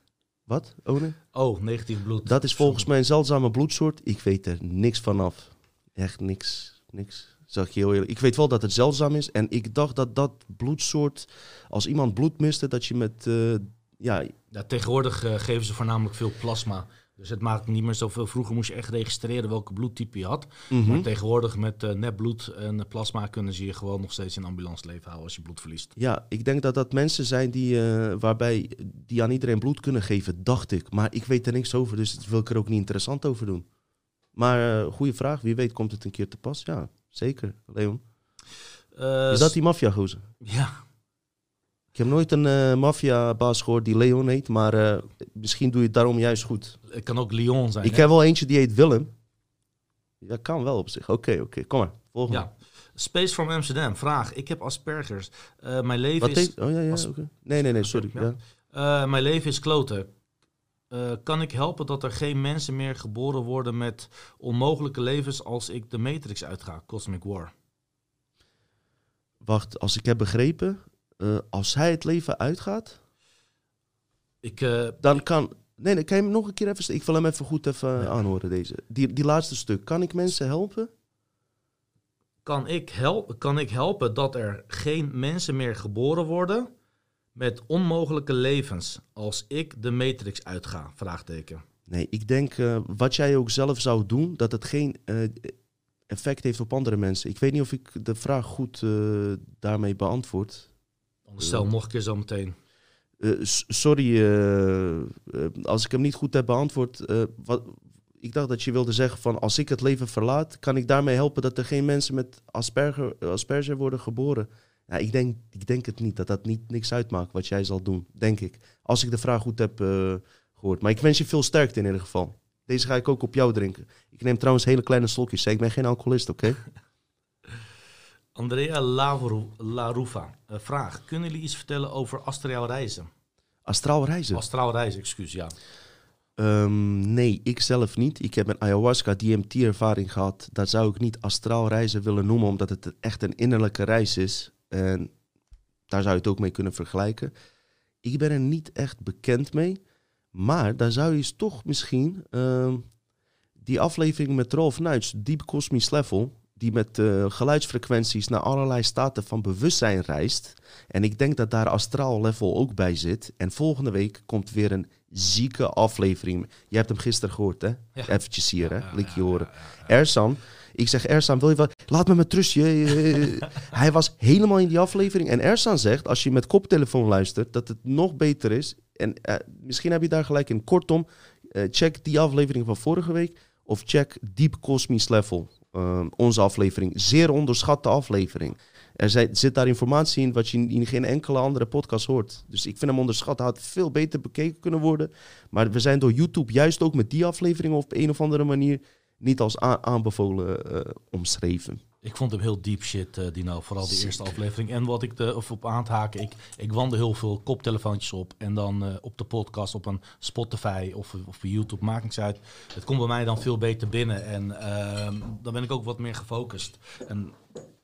Speaker 1: Wat? O, nee?
Speaker 2: O, negatief bloed.
Speaker 1: Dat is volgens mij een zeldzame bloedsoort. Ik weet er niks vanaf echt niks. niks. Zeg je heel eerlijk. Ik weet wel dat het zeldzaam is. En ik dacht dat dat bloedsoort, als iemand bloed miste, dat je met. Uh, ja.
Speaker 2: ja, tegenwoordig uh, geven ze voornamelijk veel plasma. Dus het maakt niet meer zoveel. Vroeger moest je echt registreren welke bloedtype je had. Mm -hmm. Maar tegenwoordig met uh, nepbloed en plasma kunnen ze je gewoon nog steeds in ambulance leven houden als je bloed verliest.
Speaker 1: Ja, ik denk dat dat mensen zijn die, uh, waarbij, die aan iedereen bloed kunnen geven, dacht ik. Maar ik weet er niks over, dus dat wil ik er ook niet interessant over doen. Maar uh, goede vraag. Wie weet komt het een keer te pas. Ja, zeker, Leon. Uh, is dat die maffia-gozer?
Speaker 2: Ja.
Speaker 1: Ik heb nooit een uh, maffia-baas gehoord die Leon heet. Maar misschien doe je het daarom juist goed.
Speaker 2: Het kan ook Leon zijn.
Speaker 1: Ik
Speaker 2: hè?
Speaker 1: heb wel eentje die heet Willem. Dat kan wel op zich. Oké, okay, oké. Okay. Kom maar. Volgende.
Speaker 2: Ja. Space from Amsterdam. Vraag. Ik heb Aspergers. mijn leven
Speaker 1: Wat
Speaker 2: is...
Speaker 1: Oh ja, ja. Okay. Nee, nee, nee. Sorry. Ja.
Speaker 2: mijn leven is kloten. Uh, kan ik helpen dat er geen mensen meer geboren worden met onmogelijke levens als ik de Matrix uitga, Cosmic War?
Speaker 1: Wacht, als ik heb begrepen, uh, als hij het leven uitgaat,
Speaker 2: ik, uh,
Speaker 1: dan kan. Nee, kan je hem nog een keer even. Ik wil hem even goed even ja. aanhoren, deze. Die, die laatste stuk. Kan ik mensen helpen?
Speaker 2: Kan ik, help, kan ik helpen dat er geen mensen meer geboren worden met onmogelijke levens als ik de Matrix uitga? Vraagteken.
Speaker 1: Nee, ik denk uh, wat jij ook zelf zou doen, dat het geen uh, effect heeft op andere mensen. Ik weet niet of ik de vraag goed uh, daarmee beantwoord.
Speaker 2: Anders stel nog een keer zo meteen.
Speaker 1: sorry, als ik hem niet goed heb beantwoord. wat, ik dacht dat je wilde zeggen van als ik het leven verlaat, kan ik daarmee helpen dat er geen mensen met Asperger, Asperger worden geboren. Ja, ik, denk, ik denk het niet, dat dat niet, niks uitmaakt wat jij zal doen, denk ik. Als ik de vraag goed heb uh, gehoord. Maar ik wens je veel sterkte in ieder geval. Deze ga ik ook op jou drinken. Ik neem trouwens hele kleine slokjes. Ik ben geen alcoholist, oké? Okay?
Speaker 2: Andrea Larufa, uh, vraag. Kunnen jullie iets vertellen over astraal reizen?
Speaker 1: Astraal reizen?
Speaker 2: Astraal reizen, excuus, ja.
Speaker 1: Um, nee, ik zelf niet. Ik heb een ayahuasca DMT-ervaring gehad. Dat zou ik niet astraal reizen willen noemen, omdat het echt een innerlijke reis is. En daar zou je het ook mee kunnen vergelijken. Ik ben er niet echt bekend mee. Maar daar zou je toch misschien uh, die aflevering met Rolf Nuits, Deep Cosmic Level. die met uh, geluidsfrequenties naar allerlei staten van bewustzijn reist. En ik denk dat daar astraal level ook bij zit. En volgende week komt weer een zieke aflevering. Je hebt hem gisteren gehoord, hè? Ja. Eventjes hier, hè? Lik je horen. Ersan, ik zeg Ersan, wil je wat? Laat me met rust. Hij was helemaal in die aflevering. En Ersan zegt, als je met koptelefoon luistert, dat het nog beter is. En uh, misschien heb je daar gelijk in. Kortom, uh, check die aflevering van vorige week. Of check Deep Cosmic Level. Uh, onze aflevering. Zeer onderschatte aflevering. Er zit daar informatie in wat je in geen enkele andere podcast hoort. Dus ik vind hem onderschat. Hij had veel beter bekeken kunnen worden. Maar we zijn door YouTube juist ook met die aflevering op een of andere manier niet als aanbevolen uh, omschreven.
Speaker 2: Ik vond hem heel deep shit, uh, Dino. Vooral die eerste aflevering. En wat ik de, of op aan te haken, ik, ik wandel heel veel koptelefoontjes op. En dan uh, op de podcast, op een Spotify of, of YouTube, maakt niks uit. Het komt bij mij dan veel beter binnen. En uh, dan ben ik ook wat meer gefocust. En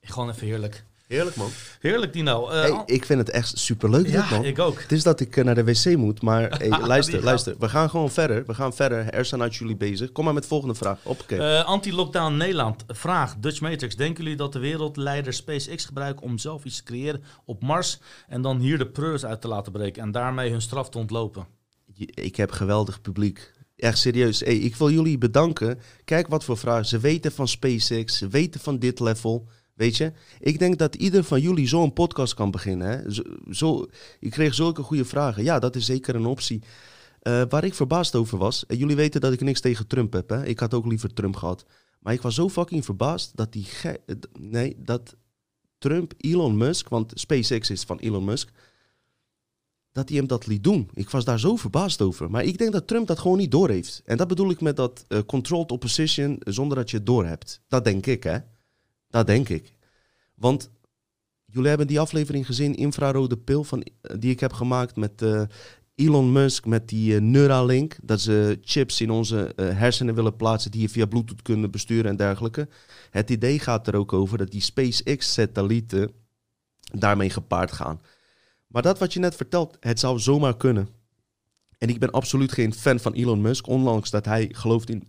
Speaker 2: gewoon even heerlijk.
Speaker 1: Heerlijk, man.
Speaker 2: Heerlijk, Dino.
Speaker 1: Uh, hey, ik vind het echt superleuk,
Speaker 2: ja,
Speaker 1: dit, man.
Speaker 2: ik ook.
Speaker 1: Het is dat ik uh, naar de wc moet, maar hey, luister, luister. We gaan gewoon verder. We gaan verder. Er zijn uit jullie bezig. Kom maar met de volgende vraag.
Speaker 2: Uh, Anti-lockdown Nederland. Vraag, Dutch Matrix. Denken jullie dat de wereldleider SpaceX gebruiken om zelf iets te creëren op Mars... en dan hier de preurs uit te laten breken en daarmee hun straf te ontlopen?
Speaker 1: Ik heb geweldig publiek. Echt serieus. Hey, ik wil jullie bedanken. Kijk wat voor vragen. Ze weten van SpaceX, ze weten van dit level... Weet je, ik denk dat ieder van jullie zo'n podcast kan beginnen. Hè? Zo, ik kreeg zulke goede vragen. Ja, dat is zeker een optie. Uh, waar ik verbaasd over was, en jullie weten dat ik niks tegen Trump heb. Hè? Ik had ook liever Trump gehad. Maar ik was zo fucking verbaasd dat die. Nee, dat Trump, Elon Musk, want SpaceX is van Elon Musk. Dat hij hem dat liet doen. Ik was daar zo verbaasd over. Maar ik denk dat Trump dat gewoon niet doorheeft. En dat bedoel ik met dat uh, controlled opposition zonder dat je het doorhebt. Dat denk ik, hè. Dat denk ik. Want jullie hebben die aflevering gezien, infrarode pil, van, die ik heb gemaakt met uh, Elon Musk, met die uh, Neuralink. Dat ze chips in onze hersenen willen plaatsen die je via Bluetooth kunnen besturen en dergelijke. Het idee gaat er ook over dat die SpaceX-satellieten daarmee gepaard gaan. Maar dat wat je net vertelt, het zou zomaar kunnen. En ik ben absoluut geen fan van Elon Musk, ondanks dat hij gelooft in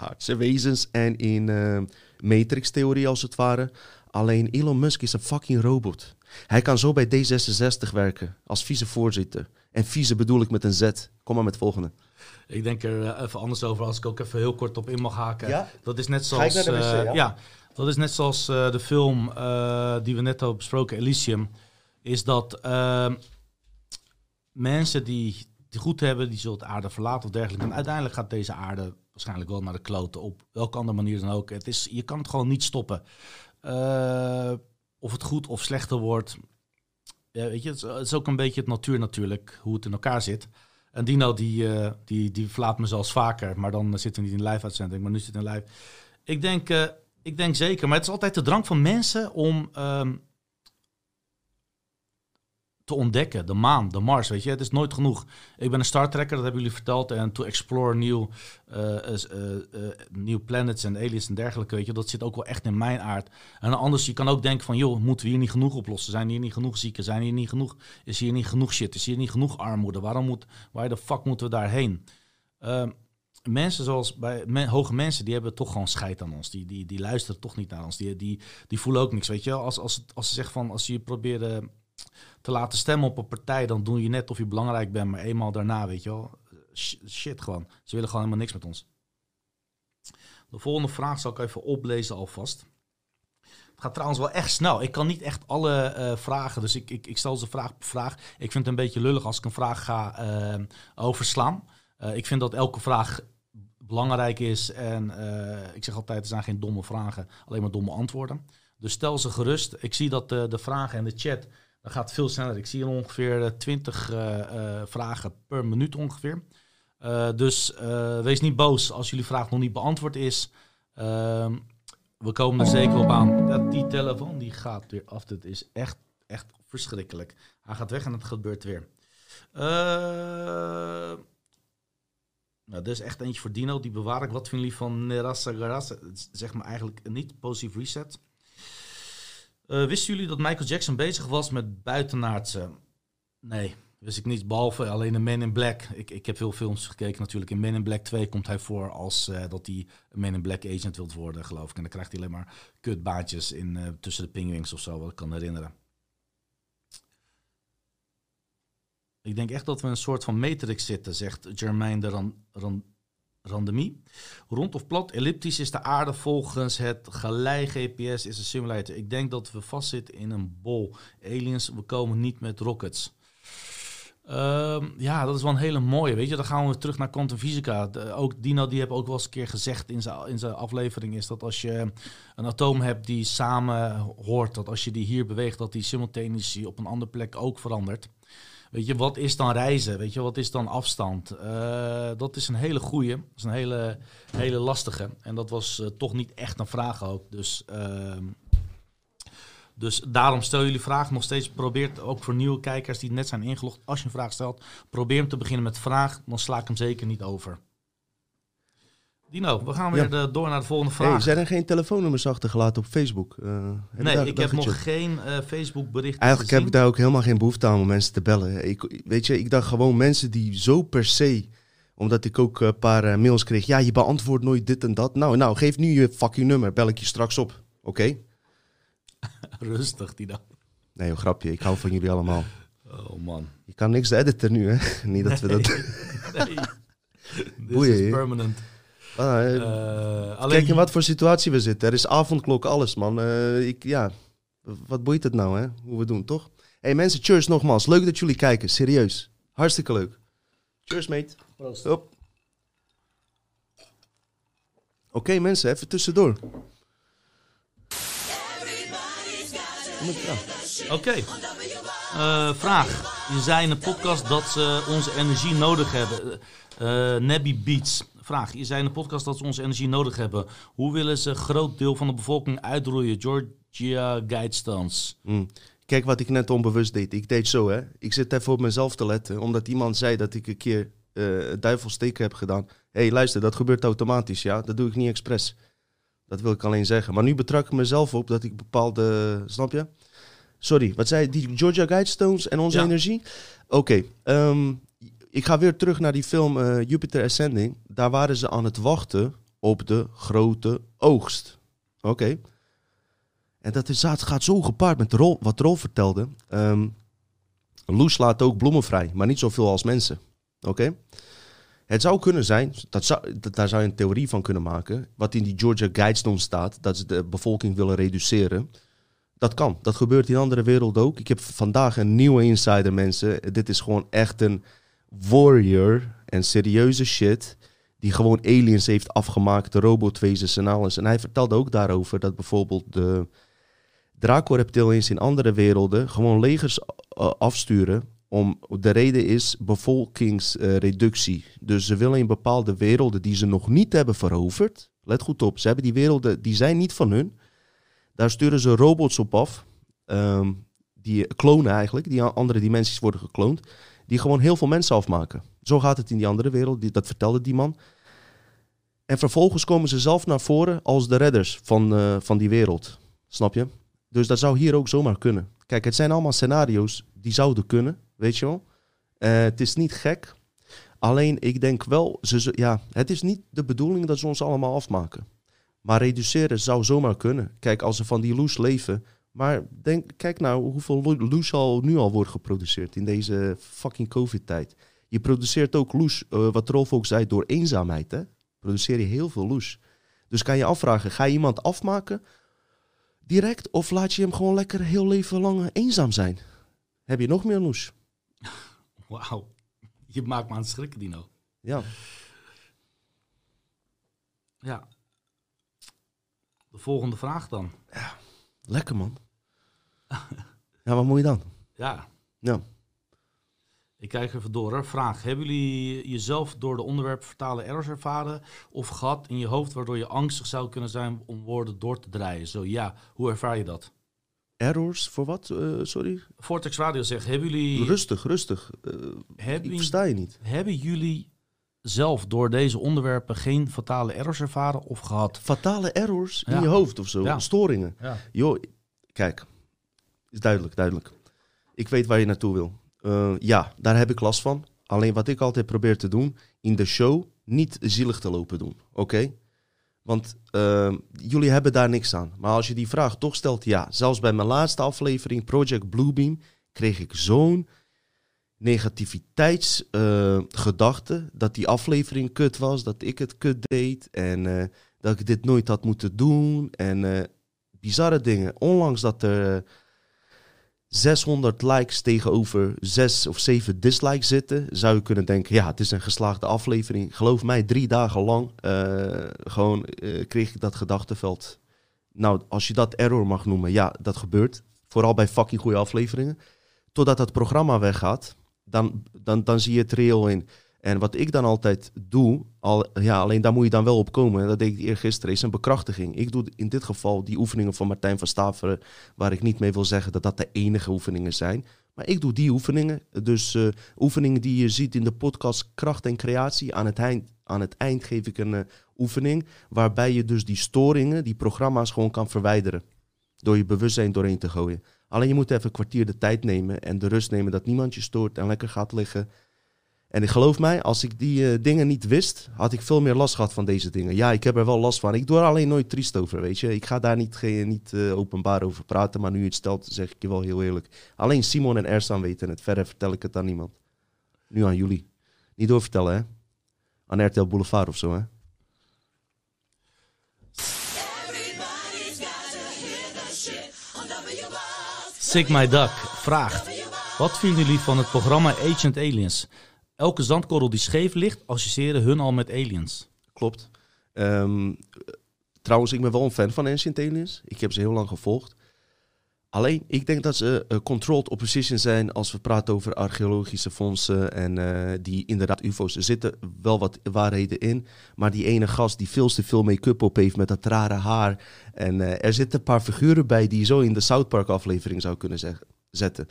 Speaker 1: buitenaardse wezens en in Matrix-theorie als het ware. Alleen Elon Musk is een fucking robot. Hij kan zo bij D66 werken als vicevoorzitter. En vice bedoel ik met een Z. Kom maar met het volgende.
Speaker 2: Ik denk er eh, even anders over als ik ook even heel kort op in mag haken. Ja? Dat is net zoals.
Speaker 1: Wc,
Speaker 2: uh, ja? dat is net zoals uh, de film die we net hebben besproken, Elysium. Is dat ehm, mensen die, die goed hebben, die zullen de aarde verlaten of dergelijke. En uiteindelijk gaat deze aarde waarschijnlijk wel naar de kloten op welke andere manier dan ook. Het is, je kan het gewoon niet stoppen. Uh, of het goed of slechter wordt. Weet je, het is, ook een beetje het natuur natuurlijk, hoe het in elkaar zit. En Dino die, uh, die, die verlaat me zelfs vaker, maar dan zit hij niet in live uitzending, maar nu zit in live. Ik denk, uh, ik denk zeker, maar het is altijd de drang van mensen om um, te ontdekken. De maan, de Mars, weet je. Het is nooit genoeg. Ik ben een Star Trekker, dat hebben jullie verteld. En to explore new, uh, new planets en aliens en dergelijke, weet je. Dat zit ook wel echt in mijn aard. En anders, je kan ook denken van, joh, moeten we hier niet genoeg oplossen? Zijn hier niet genoeg zieken? Zijn hier niet genoeg? Is hier niet genoeg shit? Is hier niet genoeg armoede? Waarom moet, waar de fuck moeten we daarheen? Ehm, mensen zoals bij hoge mensen, die hebben toch gewoon scheid aan ons. Die, die, die luisteren toch niet naar ons. Die, die, die voelen ook niks, weet je. Als, als, als ze zeggen van, als je probeert te laten stemmen op een partij, dan doe je net of je belangrijk bent, maar eenmaal daarna, weet je wel, shit gewoon. Ze willen gewoon helemaal niks met ons. De volgende vraag zal ik even oplezen alvast. Het gaat trouwens wel echt snel. Ik kan niet echt alle uh, vragen, dus ik, ik, ik stel ze vraag per vraag. Ik vind het een beetje lullig als ik een vraag ga uh, overslaan. Uh, ik vind dat elke vraag belangrijk is en ik zeg altijd, er zijn geen domme vragen, alleen maar domme antwoorden. Dus stel ze gerust. Ik zie dat de, vragen en de chat dat gaat veel sneller. Ik zie ongeveer 20 uh, uh, vragen per minuut ongeveer. Uh, dus uh, wees niet boos als jullie vraag nog niet beantwoord is. Ehm, we komen er zeker op aan. Dat die telefoon die gaat weer af. Dit is echt, echt verschrikkelijk. Hij gaat weg en het gebeurt weer. nou, dit is echt eentje voor Dino. Die bewaar ik. Wat vinden jullie van Nerassa Garassa? Zeg maar eigenlijk niet. Positive reset. Uh, wisten jullie dat Michael Jackson bezig was met buitenaardse? Nee, Wist ik niet, behalve alleen in Men in Black. Ik, ik heb veel films gekeken natuurlijk. In Men in Black 2 komt hij voor als uh, dat hij een Men in Black agent wilt worden, geloof ik. En dan krijgt hij alleen maar kutbaantjes in, uh, tussen de pingwings of zo, wat ik kan herinneren. Ik denk echt dat we een soort van matrix zitten, zegt Germain de Ran, Ran, Randemie. Rond of plat, elliptisch is de aarde volgens het Galei GPS is een simulator. Ik denk dat we vastzitten in een bol. Aliens, we komen niet met rockets. Ehm, ja, dat is wel een hele mooie. Weet je, dan gaan we terug naar kwantumfysica. Ook Dino, die heeft ook wel eens een keer gezegd in zijn, in zijn aflevering, is dat als je een atoom hebt die samen hoort, dat als je die hier beweegt, dat die simultaneous op een andere plek ook verandert. Weet je, wat is dan reizen? Weet je, wat is dan afstand? Uh, dat is een hele goeie. Dat is een hele, hele lastige. En dat was uh, toch niet echt een vraag ook. Dus, uh, dus daarom stel jullie vragen nog steeds. Probeer ook voor nieuwe kijkers die net zijn ingelogd. Als je een vraag stelt, probeer hem te beginnen met vraag. Dan sla ik hem zeker niet over. Dino, we gaan weer ja. door naar de volgende vraag.
Speaker 1: Hey, zijn er geen telefoonnummers achtergelaten op Facebook? Uh,
Speaker 2: nee, ik heb nog geen uh, Facebook bericht.
Speaker 1: Eigenlijk heb ik daar ook helemaal geen behoefte aan om mensen te bellen. Ik, weet je, ik dacht gewoon mensen die zo per se, omdat ik ook een paar uh, mails kreeg. Ja, je beantwoordt nooit dit en dat. Nou, nou, geef nu je fucking nummer, bel ik je straks op. Oké? Okay?
Speaker 2: Rustig, Dino.
Speaker 1: Nee, een grapje. Ik hou van jullie allemaal.
Speaker 2: Oh man.
Speaker 1: Je kan niks editen nu, hè? Niet dat we dat...
Speaker 2: nee. This is permanent.
Speaker 1: Ah, uh, alleen... Kijk in wat voor situatie we zitten. Er is avondklok, alles man. Uh, ik, ja, wat boeit het nou hè, hoe we doen, toch? hey, mensen, cheers nogmaals. Leuk dat jullie kijken, serieus. Hartstikke leuk. Cheers mate.
Speaker 2: Proost.
Speaker 1: Oké okay, mensen, even tussendoor.
Speaker 2: Oké. Okay. Uh, vraag. Je zei in de podcast dat ze onze energie nodig hebben. Uh, Nebby Beats vraag. Je zei in de podcast dat ze onze energie nodig hebben. Hoe willen ze een groot deel van de bevolking uitroeien? Georgia Guidestones.
Speaker 1: Mm. Kijk wat ik net onbewust deed. Ik deed zo, hè. Ik zit even op mezelf te letten. Omdat iemand zei dat ik een keer uh, duivelsteken heb gedaan. Hé, hey, luister, dat gebeurt automatisch, ja. Dat doe ik niet expres. Dat wil ik alleen zeggen. Maar nu betrak ik mezelf op dat ik bepaalde... Snap je? Sorry, wat zei die Georgia Guidestones en onze energie? Oké, okay, ehm, ik ga weer terug naar die film uh, Jupiter Ascending. Daar waren ze aan het wachten op de grote oogst. Oké. En dat is, gaat zo gepaard met Rol, wat Rol vertelde. Um, Loes laat ook bloemen vrij, maar niet zoveel als mensen. Oké. Het zou kunnen zijn, dat dat, daar zou je een theorie van kunnen maken. Wat in die Georgia Guidestone staat, dat ze de bevolking willen reduceren. Dat kan. Dat gebeurt in andere werelden ook. Ik heb vandaag een nieuwe insider, mensen. Dit is gewoon echt een warrior en serieuze shit. Die gewoon aliens heeft afgemaakt, de robotwezens en alles. En hij vertelde ook daarover dat bijvoorbeeld de Draco-reptilians in andere werelden gewoon legers uh, afsturen. Om, de reden is bevolkingsreductie. dus ze willen in bepaalde werelden die ze nog niet hebben veroverd. Let goed op, ze hebben die werelden, die zijn niet van hun. Daar sturen ze robots op af. Um, die klonen eigenlijk, die andere dimensies worden gekloond die gewoon heel veel mensen afmaken. Zo gaat het in die andere wereld, dat vertelde die man. En vervolgens komen ze zelf naar voren als de redders van, uh, van die wereld. Snap je? Dus dat zou hier ook zomaar kunnen. Kijk, het zijn allemaal scenario's die zouden kunnen, weet je wel. Uh, het is niet gek. Alleen ik denk wel, ze, ja, het is niet de bedoeling dat ze ons allemaal afmaken. Maar reduceren zou zomaar kunnen. Kijk, als ze van die loes leven, maar denk, kijk nou hoeveel loes al nu al wordt geproduceerd in deze fucking COVID-tijd. Je produceert ook loes, uh, wat Rolf ook zei, door eenzaamheid. Hè? Produceer je heel veel loes. Dus kan je afvragen, ga je iemand afmaken direct of laat je hem gewoon lekker heel leven lang eenzaam zijn? Heb je nog meer loes?
Speaker 2: Wauw, je maakt me aan het schrikken, Dino.
Speaker 1: Ja.
Speaker 2: Ja. De volgende vraag dan.
Speaker 1: Ja. Lekker man. ja, wat moet je dan?
Speaker 2: Ja.
Speaker 1: Ja.
Speaker 2: Ik kijk even door. Vraag. Hebben jullie jezelf door de onderwerp vertalen errors ervaren of gehad in je hoofd waardoor je angstig zou kunnen zijn om woorden door te draaien? Zo ja, hoe ervaar je dat?
Speaker 1: Errors? Voor wat? Uh, sorry?
Speaker 2: Vortex Radio zegt, hebben jullie...
Speaker 1: Rustig, rustig. Uh, ik versta je niet.
Speaker 2: Hebben jullie zelf door deze onderwerpen geen fatale errors ervaren of gehad?
Speaker 1: Fatale errors in je hoofd of zo? Storingen?
Speaker 2: Ja.
Speaker 1: Joh, kijk, is duidelijk, duidelijk. Ik weet waar je naartoe wil. Eh, ja, daar heb ik last van. Alleen wat ik altijd probeer te doen, in de show niet zielig te lopen doen. Oké? Want uh, jullie hebben daar niks aan. Maar als je die vraag toch stelt, ja. Zelfs bij mijn laatste aflevering, Project Bluebeam, kreeg ik zo'n negativiteitsgedachte. Dat die aflevering kut was, dat ik het kut deed. En uh, dat ik dit nooit had moeten doen. En uh, bizarre dingen. Onlangs dat er 600 likes tegenover 6 of 7 dislikes zitten, zou je kunnen denken: ja, het is een geslaagde aflevering. Geloof mij, drie dagen lang gewoon kreeg ik dat gedachtenveld. Nou, als je dat error mag noemen, ja, dat gebeurt. Vooral bij fucking goede afleveringen. Totdat dat programma weggaat, dan, dan, dan zie je het reëel in. En wat ik dan altijd doe, al, ja, alleen daar moet je dan wel op komen. Dat deed ik eergisteren, is een bekrachtiging. Ik doe in dit geval die oefeningen van Martijn van Staveren, waar ik niet mee wil zeggen dat dat de enige oefeningen zijn. Maar ik doe die oefeningen. Dus uh, oefeningen die je ziet in de podcast Kracht en Creatie. Aan het eind, aan het eind geef ik een uh, oefening waarbij je dus die storingen, die programma's gewoon kan verwijderen. Door je bewustzijn doorheen te gooien. Alleen je moet even een kwartier de tijd nemen en de rust nemen dat niemand je stoort en lekker gaat liggen. En ik geloof mij, als ik die uh, dingen niet wist, had ik veel meer last gehad van deze dingen. Ja, ik heb er wel last van. Ik doe er alleen nooit triest over, weet je. Ik ga daar niet, geen, niet uh, openbaar over praten, maar nu je het stelt, zeg ik je wel heel eerlijk. Alleen Simon en Ersan weten het. Verder vertel ik het aan niemand. Nu aan jullie. Niet doorvertellen, hè. Aan RTL Boulevard of zo, hè.
Speaker 2: Sick My Duck vraagt... Wat vinden jullie van het programma Agent Aliens? Elke zandkorrel die scheef ligt, associëren hun al met aliens.
Speaker 1: Klopt. Um, trouwens, ik ben wel een fan van Ancient Aliens. Ik heb ze heel lang gevolgd. Alleen, ik denk dat ze uh, controlled opposition zijn als we praten over archeologische fondsen en uh, die inderdaad UFO's. Er zitten wel wat waarheden in, maar die ene gast die veel te veel make-up op heeft met dat rare haar. En uh, er zitten een paar figuren bij die je zo in de South Park aflevering zou kunnen zeggen zetten.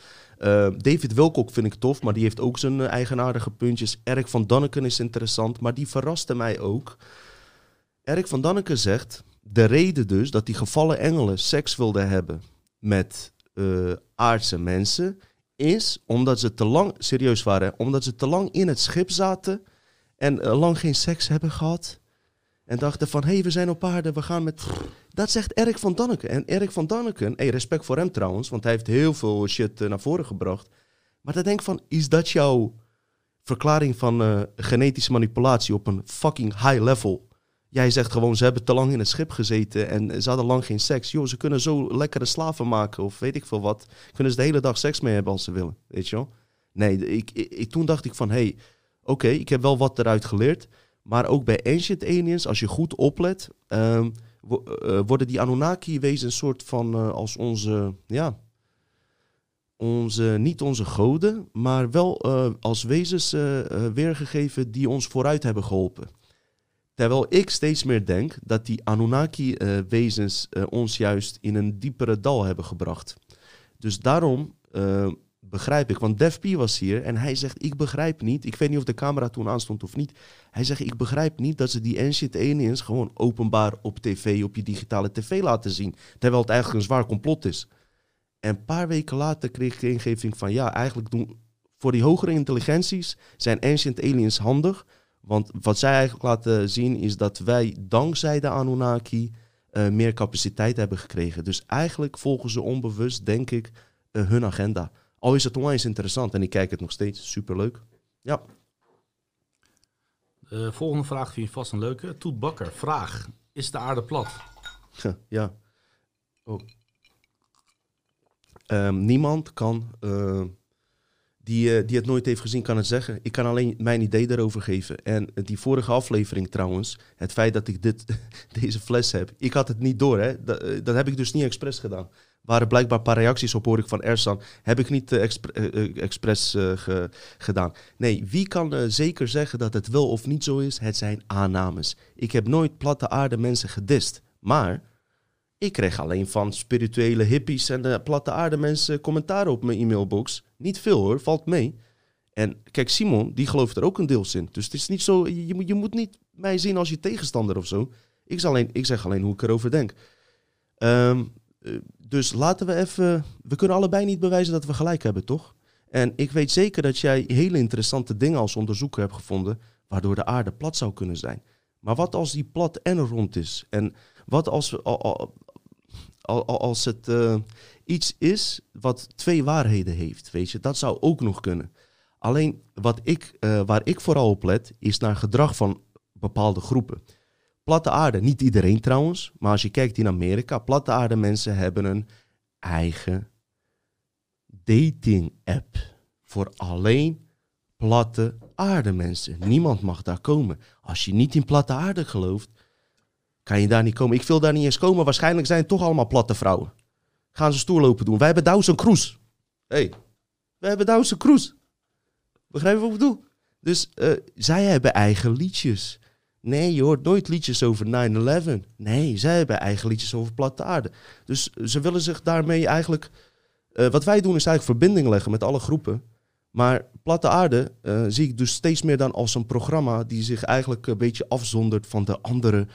Speaker 1: David Wilcock vind ik tof, maar die heeft ook zijn eigenaardige puntjes. Erik van Danneken is interessant, maar die verraste mij ook. Erik van Danneken zegt, de reden dus dat die gevallen engelen seks wilden hebben met uh, aardse mensen, is omdat ze te lang, serieus waren, omdat ze te lang in het schip zaten en lang geen seks hebben gehad. En dachten van, hé, hey, we zijn op aarde, we gaan met... Dat zegt Erik van Danneken. En Erik van Danneken, hey, respect voor hem trouwens, want hij heeft heel veel shit uh, naar voren gebracht. Maar dan denk ik van, is dat jouw verklaring van genetische manipulatie op een fucking high level? Jij zegt gewoon, ze hebben te lang in het schip gezeten en ze hadden lang geen seks. Joh, ze kunnen zo lekkere slaven maken of weet ik veel wat. Kunnen ze de hele dag seks mee hebben als ze willen, weet je wel? Nee, ik, ik, toen dacht ik van, hé, hey, oké, ik heb wel wat eruit geleerd. Maar ook bij Ancient Aliens, als je goed oplet, um, uh, worden die Anunnaki-wezens een soort van uh, als onze, ja, onze, niet onze goden, maar wel als wezens weergegeven die ons vooruit hebben geholpen. Terwijl ik steeds meer denk dat die Anunnaki-wezens ons juist in een diepere dal hebben gebracht. Dus daarom begrijp ik. Want Def P was hier en hij zegt, ik begrijp niet. Ik weet niet of de camera toen aanstond of niet. Hij zegt, ik begrijp niet dat ze die Ancient Aliens gewoon openbaar op tv, op je digitale tv laten zien. Terwijl het eigenlijk een zwaar complot is. En een paar weken later kreeg ik de ingeving van, ja, eigenlijk doen, voor die hogere intelligenties zijn Ancient Aliens handig. Want wat zij eigenlijk laten zien is dat wij dankzij de Anunnaki uh, meer capaciteit hebben gekregen. Dus eigenlijk volgen ze onbewust, denk ik, uh, hun agenda. Al is het onwijs interessant en ik kijk het nog steeds. Superleuk. Ja.
Speaker 2: De volgende vraag vind je vast een leuke. Toet Bakker, vraag. Is de aarde plat?
Speaker 1: ja. Oh. Um, niemand kan, uh, die, uh, die het nooit heeft gezien, kan het zeggen. Ik kan alleen mijn idee daarover geven. En die vorige aflevering trouwens, het feit dat ik dit, deze fles heb, ik had het niet door. Hè? Dat, dat heb ik dus niet expres gedaan waren blijkbaar een paar reacties op, hoor ik van Ersan. Heb ik niet expre expres ge gedaan. Nee, wie kan zeker zeggen dat het wel of niet zo is? Het zijn aannames. Ik heb nooit platte aarde mensen gedist. Maar ik kreeg alleen van spirituele hippies en de platte aarde mensen commentaren op mijn e-mailbox. Niet veel hoor, valt mee. En kijk, Simon, die gelooft er ook een deels in. Dus het is niet zo, je, je moet niet mij zien als je tegenstander of zo. Ik, alleen, ik zeg alleen hoe ik erover denk. Um, dus laten we even. We kunnen allebei niet bewijzen dat we gelijk hebben, toch? En ik weet zeker dat jij hele interessante dingen als onderzoeker hebt gevonden, waardoor de aarde plat zou kunnen zijn. Maar wat als die plat en rond is? En wat als, als het uh, iets is wat twee waarheden heeft? Weet je, dat zou ook nog kunnen. Alleen wat ik, uh, waar ik vooral op let, is naar gedrag van bepaalde groepen. Platte aarde, niet iedereen trouwens, maar als je kijkt in Amerika, platte aarde mensen hebben een eigen dating app voor alleen platte aarde mensen. Niemand mag daar komen. Als je niet in platte aarde gelooft, kan je daar niet komen. Ik wil daar niet eens komen. Waarschijnlijk zijn het toch allemaal platte vrouwen. Gaan ze stoerlopen doen. Wij hebben Dawson Cruise. hey, we hebben Dawson Cruise. Begrijp je wat ik bedoel? Dus uh, zij hebben eigen liedjes. Nee, je hoort nooit liedjes over 9-11. Nee, zij hebben eigen liedjes over platte aarde. Dus ze willen zich daarmee eigenlijk... Uh, wat wij doen is eigenlijk verbinding leggen met alle groepen. Maar Platte Aarde zie ik dus steeds meer dan als een programma die zich eigenlijk een beetje afzondert van de andere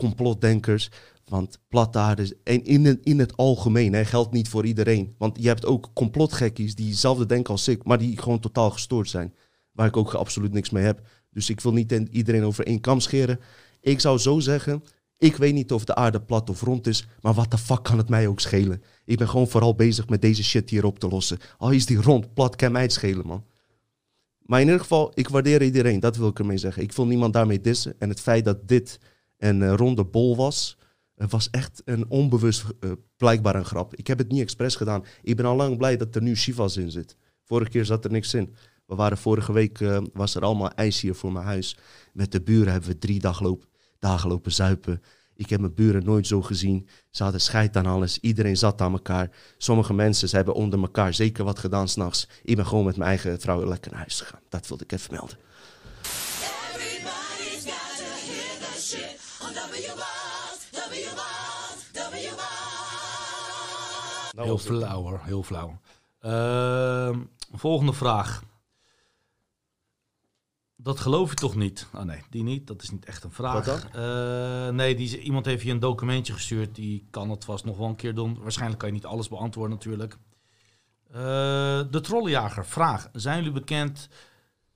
Speaker 1: complotdenkers. Want Platte Aarde, en in, het, in het algemeen, hè, geldt niet voor iedereen. Want je hebt ook complotgekkies die hetzelfde denken als ik, maar die gewoon totaal gestoord zijn. Waar ik ook absoluut niks mee heb. Dus ik wil niet iedereen over één kam scheren. Ik zou zo zeggen, ik weet niet of de aarde plat of rond is, maar wat de fuck kan het mij ook schelen? Ik ben gewoon vooral bezig met deze shit hier op te lossen. Al is die rond, plat, kan mij het schelen, man. Maar in ieder geval, ik waardeer iedereen, dat wil ik ermee zeggen. Ik wil niemand daarmee dissen. En het feit dat dit een uh, ronde bol was, het was echt een onbewust, uh, blijkbaar een grap. Ik heb het niet expres gedaan. Ik ben al lang blij dat er nu Shivas in zit. Vorige keer zat er niks in. We waren vorige week, uh, was er allemaal ijs hier voor mijn huis. Met de buren hebben we drie dagen, loop, dagen lopen zuipen. Ik heb mijn buren nooit zo gezien. Ze hadden scheid aan alles. Iedereen zat aan elkaar. Sommige mensen ze hebben onder elkaar zeker wat gedaan s'nachts. Ik ben gewoon met mijn eigen vrouw lekker naar huis gegaan. Dat wilde ik even melden.
Speaker 2: Heel flauw hoor, heel flauw. Uh, volgende vraag. Dat geloof je toch niet? Oh nee, die niet. Dat is niet echt een vraag.
Speaker 1: Wat dan?
Speaker 2: Uh, nee, die, iemand heeft je een documentje gestuurd. Die kan het vast nog wel een keer doen. Waarschijnlijk kan je niet alles beantwoorden natuurlijk. Uh, de trollenjager. Vraag. Zijn jullie bekend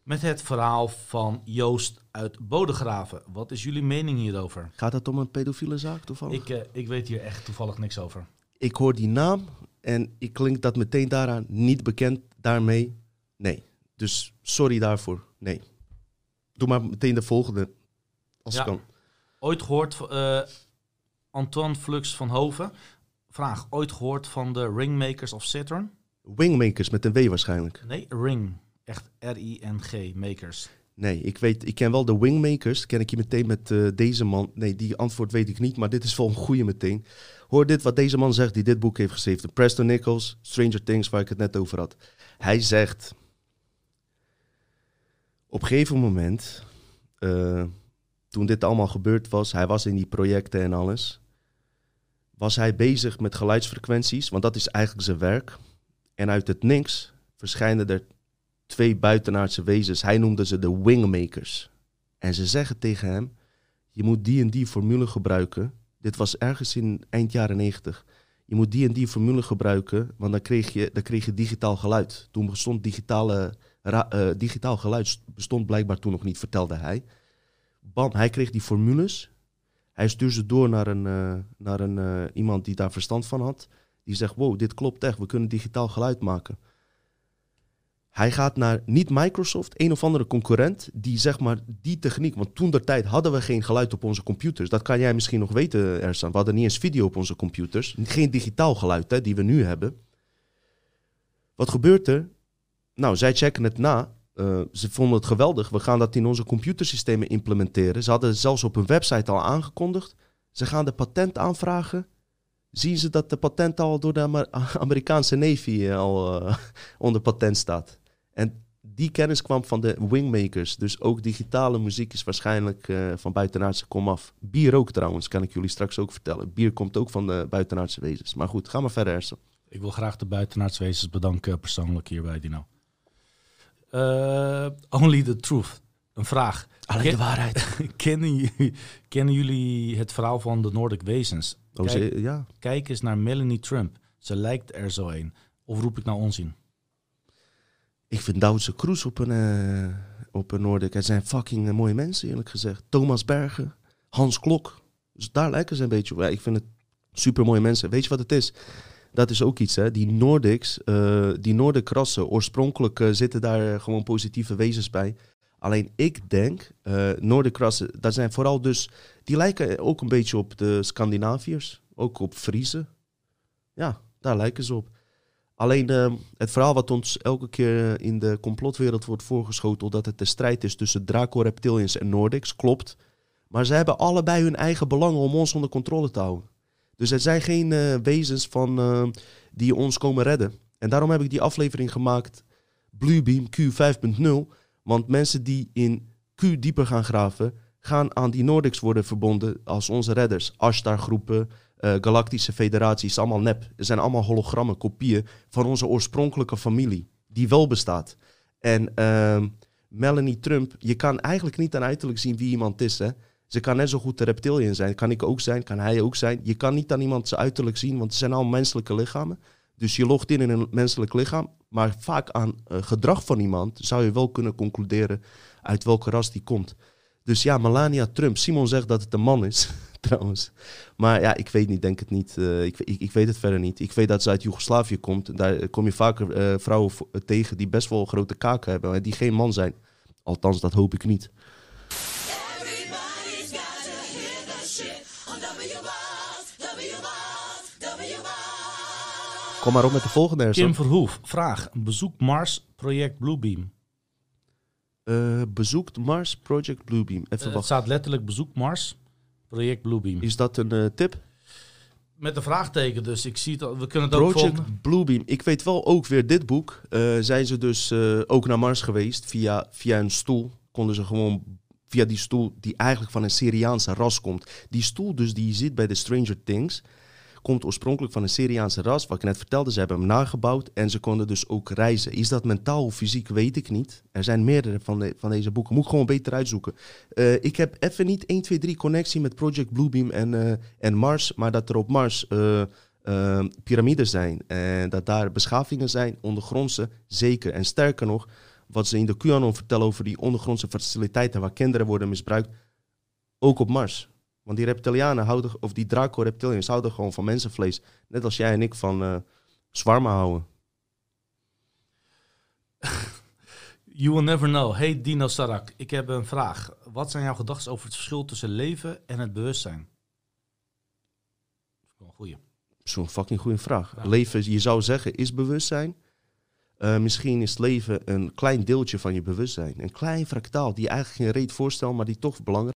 Speaker 2: met het verhaal van Joost uit Bodegraven? Wat is jullie mening hierover?
Speaker 1: Gaat het om een pedofiele zaak toevallig?
Speaker 2: Ik, uh, ik weet hier echt toevallig niks over.
Speaker 1: Ik hoor die naam en ik klink dat meteen daaraan niet bekend daarmee. Nee. Dus sorry daarvoor. Nee. Doe maar meteen de volgende. Als ja. kan.
Speaker 2: Ooit gehoord uh, Antoine Flux van Hoven. Vraag. Ooit gehoord van de Ringmakers of Saturn?
Speaker 1: Wingmakers met een W waarschijnlijk.
Speaker 2: Nee, Ring. Echt R-I-N-G. Makers.
Speaker 1: Nee, ik weet, ik ken wel de Wingmakers. Ken ik je meteen met uh, deze man. Nee, die antwoord weet ik niet, maar dit is wel een goede meteen. Hoor dit wat deze man zegt die dit boek heeft geschreven. Preston Nichols, Stranger Things, waar ik het net over had. Hij zegt op een gegeven moment, uh, toen dit allemaal gebeurd was, hij was in die projecten en alles, was hij bezig met geluidsfrequenties, want dat is eigenlijk zijn werk. En uit het niks verschijnen er twee buitenaardse wezens. Hij noemde ze de wingmakers. En ze zeggen tegen hem, je moet die en die formule gebruiken. Dit was ergens in eind jaren 90. Je moet die en die formule gebruiken, want dan kreeg je, dan kreeg je digitaal geluid. Toen bestond digitale uh, digitaal geluid bestond blijkbaar toen nog niet, vertelde hij. Bam, hij kreeg die formules. Hij stuurde ze door naar, een, uh, naar een, uh, iemand die daar verstand van had. Die zegt, wow, dit klopt echt, we kunnen digitaal geluid maken. Hij gaat naar, niet Microsoft, een of andere concurrent, die zeg maar die techniek, want toen der tijd hadden we geen geluid op onze computers. Dat kan jij misschien nog weten, Ersan. We hadden niet eens video op onze computers. Geen digitaal geluid, hè, die we nu hebben. Wat gebeurt er? Nou, zij checken het na. Uh, ze vonden het geweldig. We gaan dat in onze computersystemen implementeren. Ze hadden zelfs op hun website al aangekondigd. Ze gaan de patent aanvragen. Zien ze dat de patent al door de Amerikaanse Navy uh, al uh, onder patent staat. En die kennis kwam van de wingmakers. Dus ook digitale muziek is waarschijnlijk van buitenaardse komaf. Bier ook trouwens, kan ik jullie straks ook vertellen. Bier komt ook van de buitenaardse wezens. Maar goed, ga maar verder, Ersen.
Speaker 2: Ik wil graag de buitenaardse wezens bedanken persoonlijk hierbij, Dino. Uh, only the truth. Een vraag.
Speaker 1: Alleen de waarheid.
Speaker 2: kennen, jullie, kennen jullie het verhaal van de Nordic Wezens?
Speaker 1: Oh, ja.
Speaker 2: kijk eens naar Melanie Trump. Ze lijkt er zo een. Of roep ik nou onzin?
Speaker 1: Ik vind Duitse Kroes op een, uh, op een Noordic. Het zijn fucking mooie mensen, eerlijk gezegd. Thomas Bergen, Hans Klok. Dus daar lijken ze een beetje op. Ja, ik vind het super mooie mensen. Weet je wat het is? Dat is ook iets, hè. Die Nordics, uh, die Noordic rassen, oorspronkelijk zitten daar gewoon positieve wezens bij. Alleen ik denk, uh, Noordic rassen, dat zijn vooral dus... Die lijken ook een beetje op de Scandinaviërs. Ook op Friese. Ja, daar lijken ze op. Alleen uh, het verhaal wat ons elke keer in de complotwereld wordt voorgeschoteld... dat het de strijd is tussen Draco-reptilians en Nordics, klopt. Maar ze hebben allebei hun eigen belangen om ons onder controle te houden. Dus het zijn geen uh, wezens van, uh, die ons komen redden. En daarom heb ik die aflevering gemaakt, Bluebeam Q 5.0. Want mensen die in Q dieper gaan graven, gaan aan die Nordics worden verbonden als onze redders. Ashtar-groepen, uh, Galactische Federaties, allemaal nep. Er zijn allemaal hologrammen, kopieën van onze oorspronkelijke familie, die wel bestaat. En uh, Melanie Trump, je kan eigenlijk niet aan uiterlijk zien wie iemand is. Hè? Ze kan net zo goed de reptilian zijn. Kan ik ook zijn, kan hij ook zijn. Je kan niet aan iemand zijn uiterlijk zien, want het zijn allemaal menselijke lichamen. Dus je logt in in een menselijk lichaam. Maar vaak aan uh, gedrag van iemand zou je wel kunnen concluderen uit welke ras die komt. Dus ja, Melania Trump. Simon zegt dat het een man is, trouwens. Maar ja, ik weet niet, denk het niet. Uh, ik, ik, ik, weet het verder niet. Ik weet dat ze uit Joegoslavië komt. Daar kom je vaker uh, vrouwen tegen die best wel grote kaken hebben. En die geen man zijn. Althans, dat hoop ik niet. Kom maar op met de volgende.
Speaker 2: Kim Ersan. Verhoef, vraag. Bezoekt Mars project Bluebeam?
Speaker 1: Uh, bezoekt Mars Project Bluebeam. Even
Speaker 2: uh, het staat letterlijk bezoek Mars project Bluebeam.
Speaker 1: Is dat een uh, tip?
Speaker 2: Met een vraagteken, dus ik zie het. We kunnen het
Speaker 1: Project
Speaker 2: ook volgen.
Speaker 1: Bluebeam. Ik weet wel ook weer dit boek. zijn ze dus ook naar Mars geweest via, via een stoel. Konden ze gewoon via die stoel die eigenlijk van een Syriaanse ras komt. Die stoel dus die je ziet bij de Stranger Things komt oorspronkelijk van een Syriaanse ras. Wat ik net vertelde, ze hebben hem nagebouwd en ze konden dus ook reizen. Is dat mentaal of fysiek, weet ik niet. Er zijn meerdere van, de, van deze boeken. Moet ik gewoon beter uitzoeken. Uh, ik heb even niet 1, 2, 3 connectie met Project Bluebeam en, uh, en Mars. Maar dat er op Mars uh, piramides zijn en dat daar beschavingen zijn, ondergrondse, zeker. En sterker nog, wat ze in de QAnon vertellen over die ondergrondse faciliteiten waar kinderen worden misbruikt, ook op Mars. Want die reptilianen houden, of die Draco-reptilians houden gewoon van mensenvlees. Net als jij en ik van uh, zwarmen houden.
Speaker 2: You will never know. Hey Dino Sarak, ik heb een vraag. Wat zijn jouw gedachten over het verschil tussen leven en het bewustzijn? Dat is een goeie.
Speaker 1: Zo'n fucking goede vraag. Ja. Leven, je zou zeggen, is bewustzijn. Uh, misschien is leven een klein deeltje van je bewustzijn. Een klein fractaal die je eigenlijk geen reet voorstelt, maar die toch belangrijk